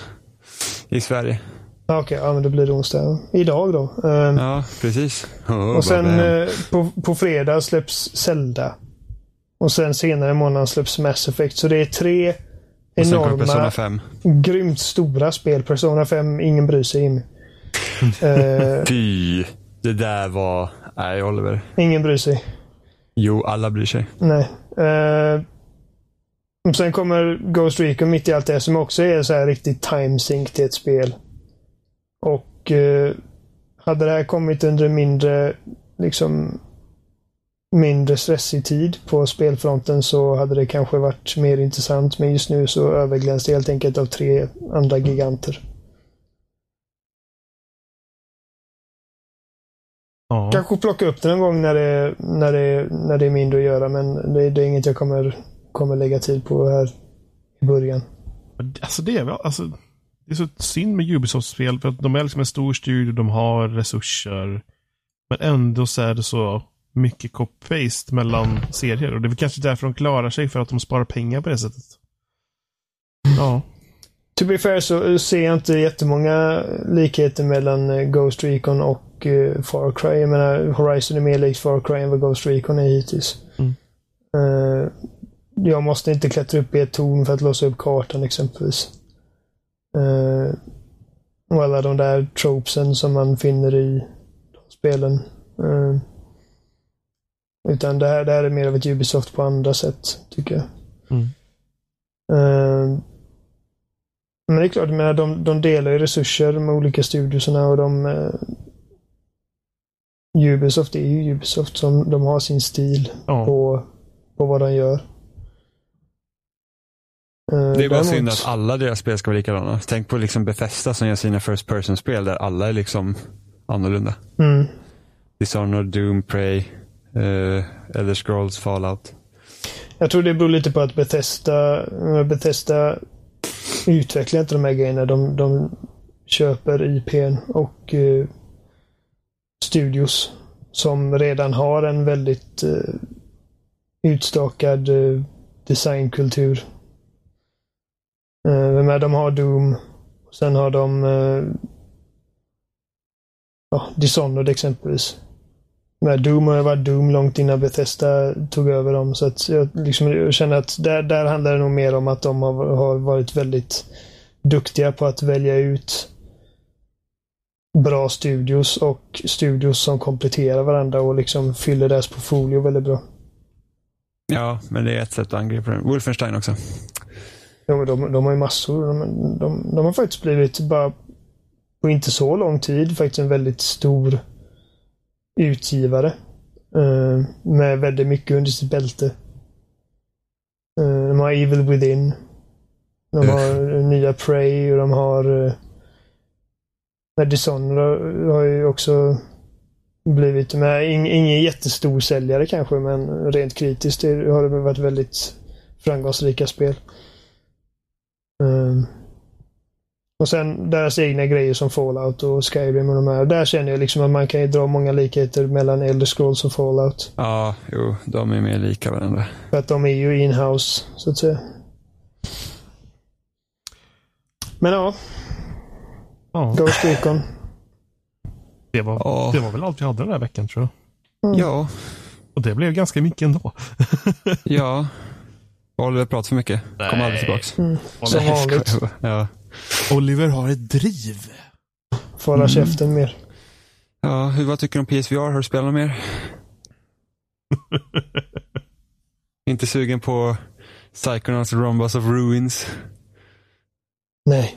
I Sverige. Ja, Okej, ja, men då blir det onsdag. Idag då. Ehm, Ja, precis. Oh, Och sen eh, på, på fredag släpps Zelda. Och sen senare i månaden släpps Mass Effect. Så det är tre enorma, 5. grymt stora spel. Persona 5, ingen bryr sig Jimmy. Eh, Fy, det där var... Nej, Oliver. ingen bryr sig. Jo, alla bryr sig. Nej. Eh, och sen kommer Ghost Recon mitt i allt det som också är så här riktigt timesync till ett spel. Och eh, hade det här kommit under mindre, liksom mindre stressig tid på spelfronten så hade det kanske varit mer intressant. Men just nu så överglänns det helt enkelt av tre andra giganter. Ja. Kanske plocka upp det någon gång när det, när det, när det är mindre att göra men det, det är inget jag kommer, kommer lägga tid på här i början. Alltså det är väl, alltså, det är så synd med Ubisoft-spel för att de är liksom en stor studio, de har resurser. Men ändå så är det så mycket copy-paste mellan serier. Och det är väl kanske därför de klarar sig, för att de sparar pengar på det sättet. Ja. To be fair så ser jag inte jättemånga likheter mellan eh, Ghost Recon och eh, Far Cry. Jag menar, Horizon är mer likt Far Cry än vad Ghost Recon är hittills. Mm. Eh, jag måste inte klättra upp i ett torn för att låsa upp kartan exempelvis. Uh, och alla de där tropesen som man finner i de spelen. Eh, utan det här, det här är mer av ett Ubisoft på andra sätt, tycker jag. Mm. Eh, men det är klart, menar, de, de delar ju resurser med olika studioserna och de... Eh, Ubisoft är ju Ubisoft, som de har sin stil ja. på, på vad de gör. Eh, Det är bara däremot- synd att alla deras spel ska vara likadana. Tänk på liksom Bethesda som gör sina first person-spel där alla är liksom annorlunda. Mm. Dishonored, Doom, Prey, eller Elder Scrolls, Fallout. Jag tror det beror lite på att Bethesda, Bethesda utvecklar inte de här grejerna. De, de köper IPn och eh, studios som redan har en väldigt eh, utstakad eh, designkultur. Eh, de har Doom. Sen har de eh, ja, Dishonored exempelvis. Men Doom har varit Doom långt innan Bethesda tog över dem. Så att jag, liksom, jag känner att där, där handlar det nog mer om att de har, har varit väldigt duktiga på att välja ut bra studios och studios som kompletterar varandra och liksom fyller deras portfolio väldigt bra. Ja, men det är ett sätt att angripa den. Wolfenstein också. Ja, men de, de har ju massor. De, de, de har faktiskt blivit, bara på inte så lång tid, faktiskt en väldigt stor utgivare. Uh, med väldigt mycket under sitt bälte. Uh, de har Evil Within. De har nya Prey och de har Dishonored har ju också blivit med. ingen jättestor säljare kanske, men rent kritiskt har det varit väldigt framgångsrika spel. Och sen deras egna grejer som Fallout och Skyrim och de här. Där känner jag liksom att man kan ju dra många likheter mellan Elder Scrolls och Fallout. Ja, jo, de är mer lika varandra. För att de är ju in-house, så att säga. Men ja. Ja. Ghost Recon. Det var, Ja. det var väl allt vi hade den här veckan tror jag. Mm. Ja, Och det blev ganska mycket ändå. ja. Oliver pratar för mycket. Kom Nej. aldrig tillbaks. Mm. Som vanligt. Ja. Oliver har ett driv. Får hålla käften mer. ja, hur, vad tycker du om PSVR? Har du spelat mer? Inte sugen på Psychonauts Rhombus of Ruins? Nej.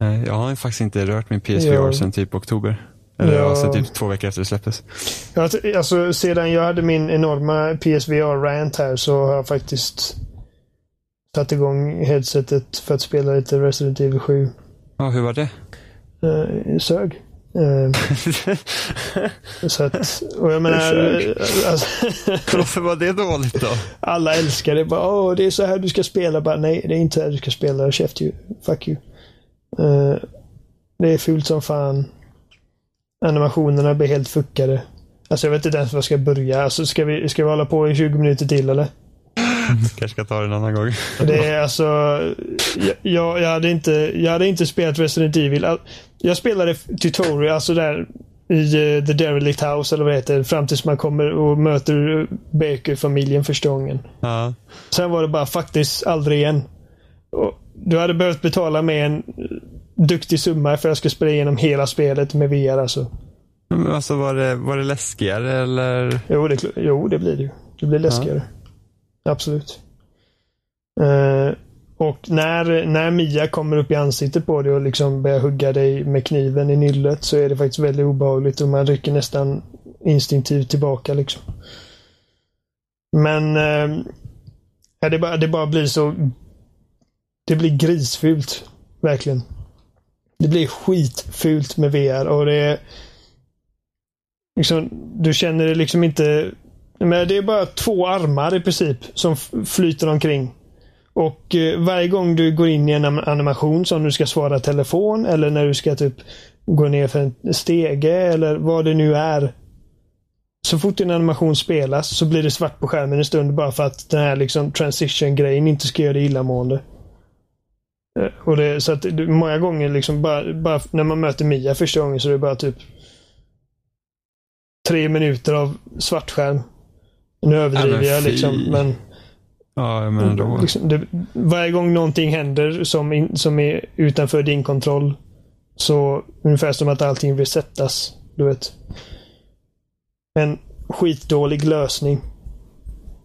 Nej, jag har faktiskt inte rört min PSVR Ja. sedan typ oktober. Eller ja. Ja. sen typ två veckor efter det släpptes. Jag, alltså, sedan jag hade min enorma PSVR-rant här så har jag faktiskt satt igång headsetet för att spela lite Resident Evil 7. Ja, hur var det? Uh, sög. Eh, så att, och jag menar, sög. alltså, Varför var det dåligt då? alla älskar det. Bara, Åh, det är så här du ska spela. Bara, Nej, det är inte så här du ska spela. Käft ju. Fuck you. Eh, det är fult som fan. Animationerna blir helt fuckade. Alltså jag vet inte ens var jag ska börja. Alltså, ska, vi, ska vi hålla på i 20 minuter till eller? Kanske ska ta det en annan gång. Det är alltså... Jag, jag, hade inte, jag hade inte spelat Resident Evil. Jag spelade tutorial, alltså där i eh, The Derelict House eller vad det heter. Fram tills man kommer och möter Baker-familjen första gången. Ja. Sen var det bara faktiskt aldrig igen. Och du hade behövt betala med en duktig summa för att jag skulle spela igenom hela spelet med VR alltså. Men alltså var det, var det läskigare eller? Jo, det, jo, det blir det ju. Det blir läskigare. Absolut. Eh, och när, när Mia kommer upp i ansiktet på dig och liksom börjar hugga dig med kniven i nyllet så är det faktiskt väldigt obehagligt och man rycker nästan instinktivt tillbaka liksom. Men eh, ja, det, bara, det bara blir så... Det blir grisfult. Verkligen. Det blir skitfult med VR och det är... Liksom, du känner det liksom inte... Men det är bara två armar i princip som flyter omkring. Och eh, varje gång du går in i en animation som du ska svara telefon eller när du ska typ gå ner för en stege eller vad det nu är. Så fort en animation spelas så blir det svart på skärmen en stund bara för att den här liksom transition-grejen inte ska göra dig illamående. Eh, och det, så att det- många gånger liksom bara, bara när man möter Mia första gången så är det bara typ tre minuter av svartskärm. Nu överdriver jag liksom, men Ja, men ändå. liksom, det, varje gång någonting händer som, in, som är utanför din kontroll så ungefär som att allting resetas. Du vet. En skitdålig lösning.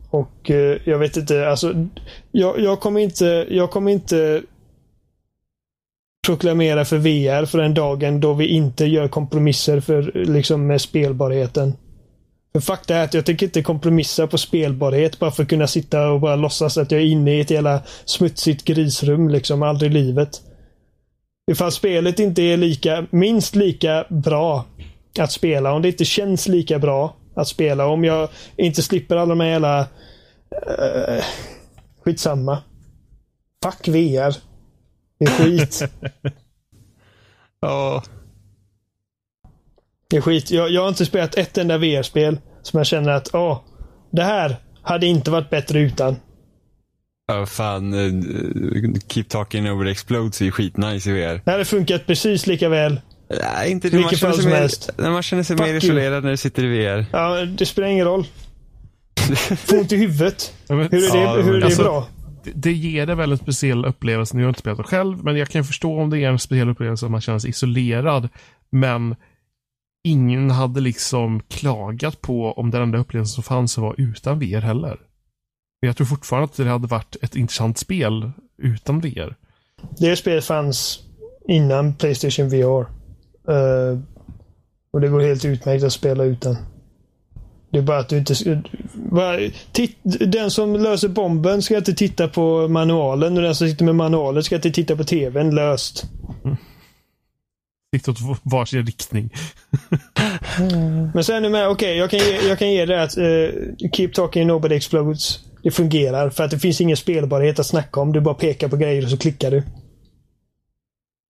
Och eh, jag vet inte, alltså jag, jag kommer inte, jag kommer inte proklamera för VR för den dagen då vi inte gör kompromisser för liksom med spelbarheten. Men fakta är att jag tänker inte kompromissa på spelbarhet bara för att kunna sitta och bara låtsas att jag är inne i ett jävla smutsigt grisrum liksom. Aldrig i livet. Ifall spelet inte är lika, minst lika bra att spela, om det inte känns lika bra att spela, om jag inte slipper alla de här jävla... Uh, skitsamma. Fuck VR. Det är skit. Ja, det är skit. Jag, jag har inte spelat ett enda VR-spel som jag känner att, åh, det här hade inte varit bättre utan. ja fan. eh, Keep talking over the explodes är ju skitnice i VR. Det hade funkat precis lika väl. Nej, inte det. Vilket fall som mer, helst. när man känner sig Fuck mer you. isolerad när du sitter i VR. Ja, det spelar ingen roll. Få ont i huvudet. Ja, men- Hur är det, Ja, hur är det alltså- bra? det, det ger det väl en speciell upplevelse. Nu har jag inte spelat det själv, men jag kan förstå om det är en speciell upplevelse att man känner sig isolerad. Men ingen hade liksom klagat på om den enda upplevelsen som fanns var utan VR heller. Men jag tror fortfarande att det hade varit ett intressant spel utan VR. Det spelet fanns innan Playstation VR. Uh, och det går helt utmärkt att spela utan. Det är bara att du inte... Bara, titt, den som löser bomben ska inte titta på manualen och den som sitter med manualen ska inte titta på TVn. Löst. Sitta åt varsin riktning. Men sen är okej, okay, jag, kan ge, jag kan ge det att uh, Keep talking nobody explodes. Det fungerar för att det finns ingen spelbarhet att snacka om. Du bara pekar på grejer och så klickar du.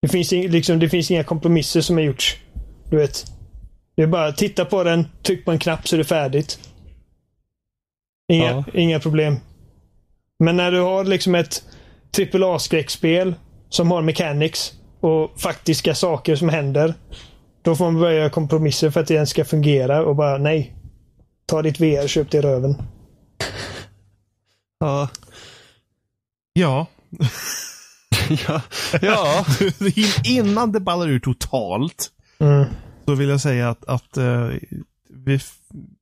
Det finns, liksom, det finns inga kompromisser som har gjorts. Du vet. Det är bara titta på den, tryck på en knapp så är det färdigt. Inga, ja. inga problem. Men när du har liksom ett AAA-skräckspel som har mechanics och faktiska saker som händer. Då får man börja göra kompromisser för att det ens ska fungera och bara nej. Ta ditt VR, köp det i röven. Ja. Ja. ja. ja. Innan det ballar ur totalt. Mm. Så vill jag säga att, att uh, vi,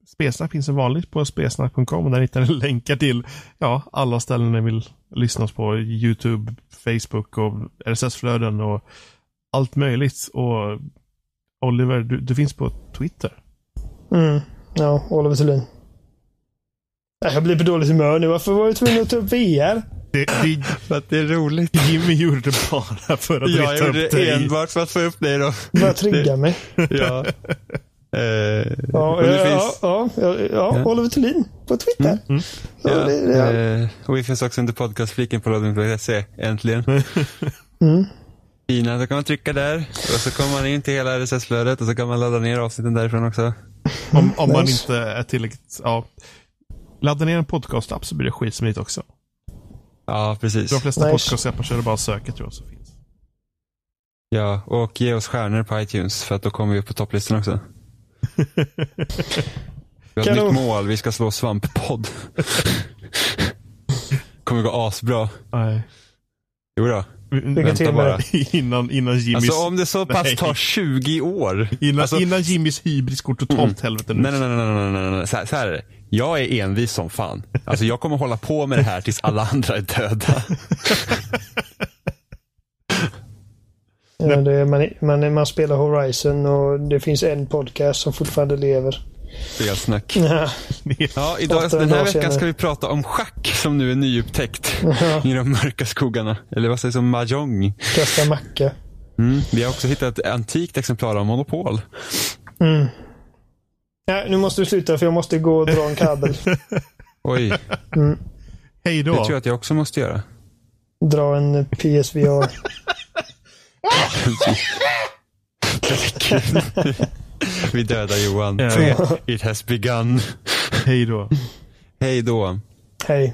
Spelsnack finns som vanligt på spelsnack.com. Där hittar ni länkar till ja, alla ställen ni vill lyssna på. YouTube, Facebook och RSS-flöden och allt möjligt. Och Oliver, du, du finns på Twitter. Mm. Ja, Oliver Thulin. Jag blir på dåligt humör nu. Varför var du tvungen att ta upp VR? Det, det, för att det är roligt. Jimmy gjorde det bara för att jag reta upp dig. Jag gjorde det enbart för att få upp dig då. Bara trigga mig. ja. Uh, ja, ja, finns... ja, ja, ja, Oliver Thulin på Twitter. Mm, mm. Ja, det, ja. Uh, och vi finns också under podcastfliken på lodding.se, äntligen. mm. Fina, då kan man trycka där och så kommer man in till hela RSS-flödet och så kan man ladda ner avsnitten därifrån också. Om, om man inte är tillräckligt, ja. Ladda ner en podcast-app så blir det skitsmidigt också. Ja, precis. De flesta nice. podcast-appar kör det bara söker tror jag så finns. Ja, och ge oss stjärnor på iTunes för att då kommer vi upp på topplistan också. Vi har ett nytt mål, vi ska slå svamppodd. kommer gå asbra. Nej. Jo då. Lycka till det. innan, innan Jimmys... Alltså om det så pass nej. tar 20 år. Innan, alltså... innan Jimmys hybris går totalt mm. helvete nu. Nej, nej, nej, nej, nej, nej. Så, här, så här är det. Jag är envis som fan. Alltså jag kommer hålla på med det här tills alla andra är döda. ja, det, man, man, man spelar Horizon och det finns en podcast som fortfarande lever. Spelsnack. Ja. ja, idag, den här veckan ska vi prata om schack som nu är nyupptäckt ja. i de mörka skogarna. Eller vad sägs om mahjong? Kasta macka. Mm, vi har också hittat ett antikt exemplar av Monopol. Mm. Ja, nu måste du sluta för jag måste gå och dra en kabel. Oj. Mm. Hej då. Det tror jag att jag också måste göra. Dra en PSVR. Vi dödar Johan. It has begun. Hej då. Hej då. Hej.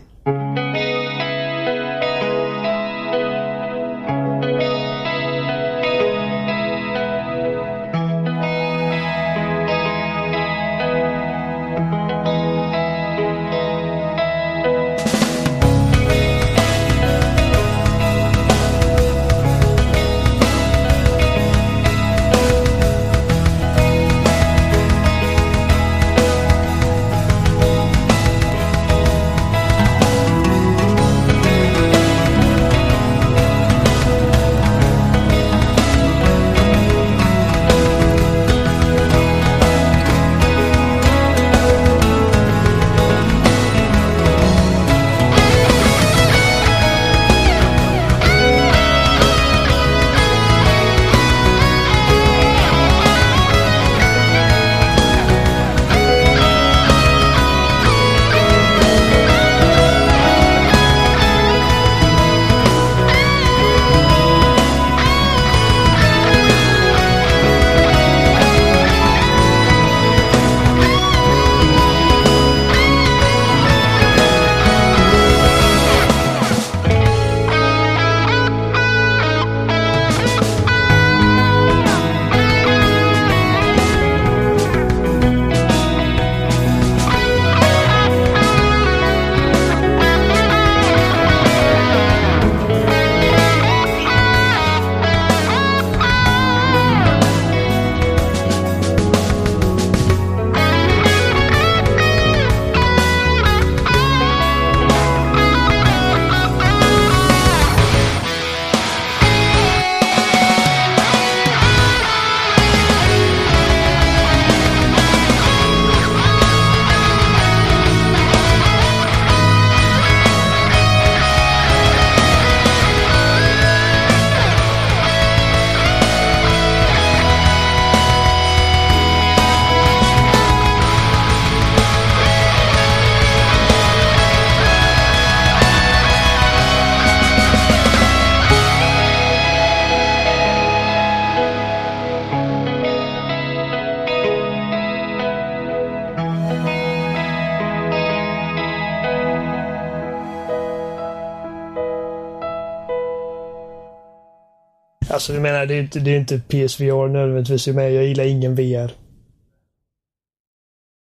Alltså du menar, det är inte, det är inte PSVR nödvändigtvis, men jag gillar ingen VR.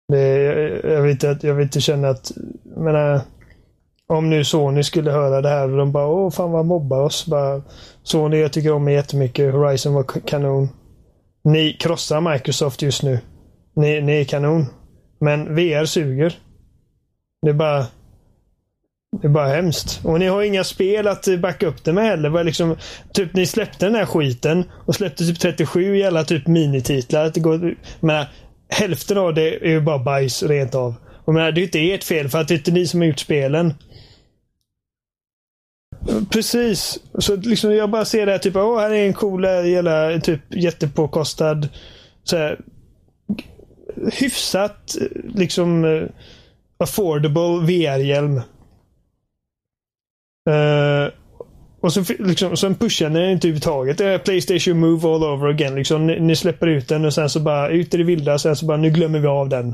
Det, jag, jag, vill inte, jag vill inte känna att, menar, om nu Sony skulle höra det här och de bara åh fan vad mobbar oss. Bara, Sony jag tycker om er jättemycket. Horizon var kanon. Ni krossar Microsoft just nu. Ni, ni är kanon. Men VR suger. Det är bara det är bara hemskt. Och ni har inga spel att eh, backa upp det med heller. Var liksom, typ ni släppte den här skiten och släppte typ 37 jävla typ minititlar. Det går, menar, hälften av det är ju bara bajs rent av. Och menar, det är ju inte ert fel för att det är inte ni som har gjort spelen. Precis. Så liksom jag bara ser det här typ, åh här är en cool eh, jävla typ jättepåkostad så här, hyfsat eh, liksom affordable VR-hjälm. Uh, och så liksom, sen pushar ni inte överhuvudtaget. Det är Playstation Move all over again. Liksom, ni, ni, släpper ut den och sen så bara ut i det vilda. Sen så bara nu glömmer vi av den.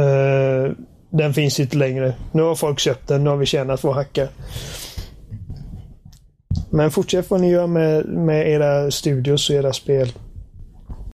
Uh, den finns inte längre. Nu har folk köpt den. Nu har vi tjänat vår hacka. Men fortsätt vad ni gör med, med era studios och era spel.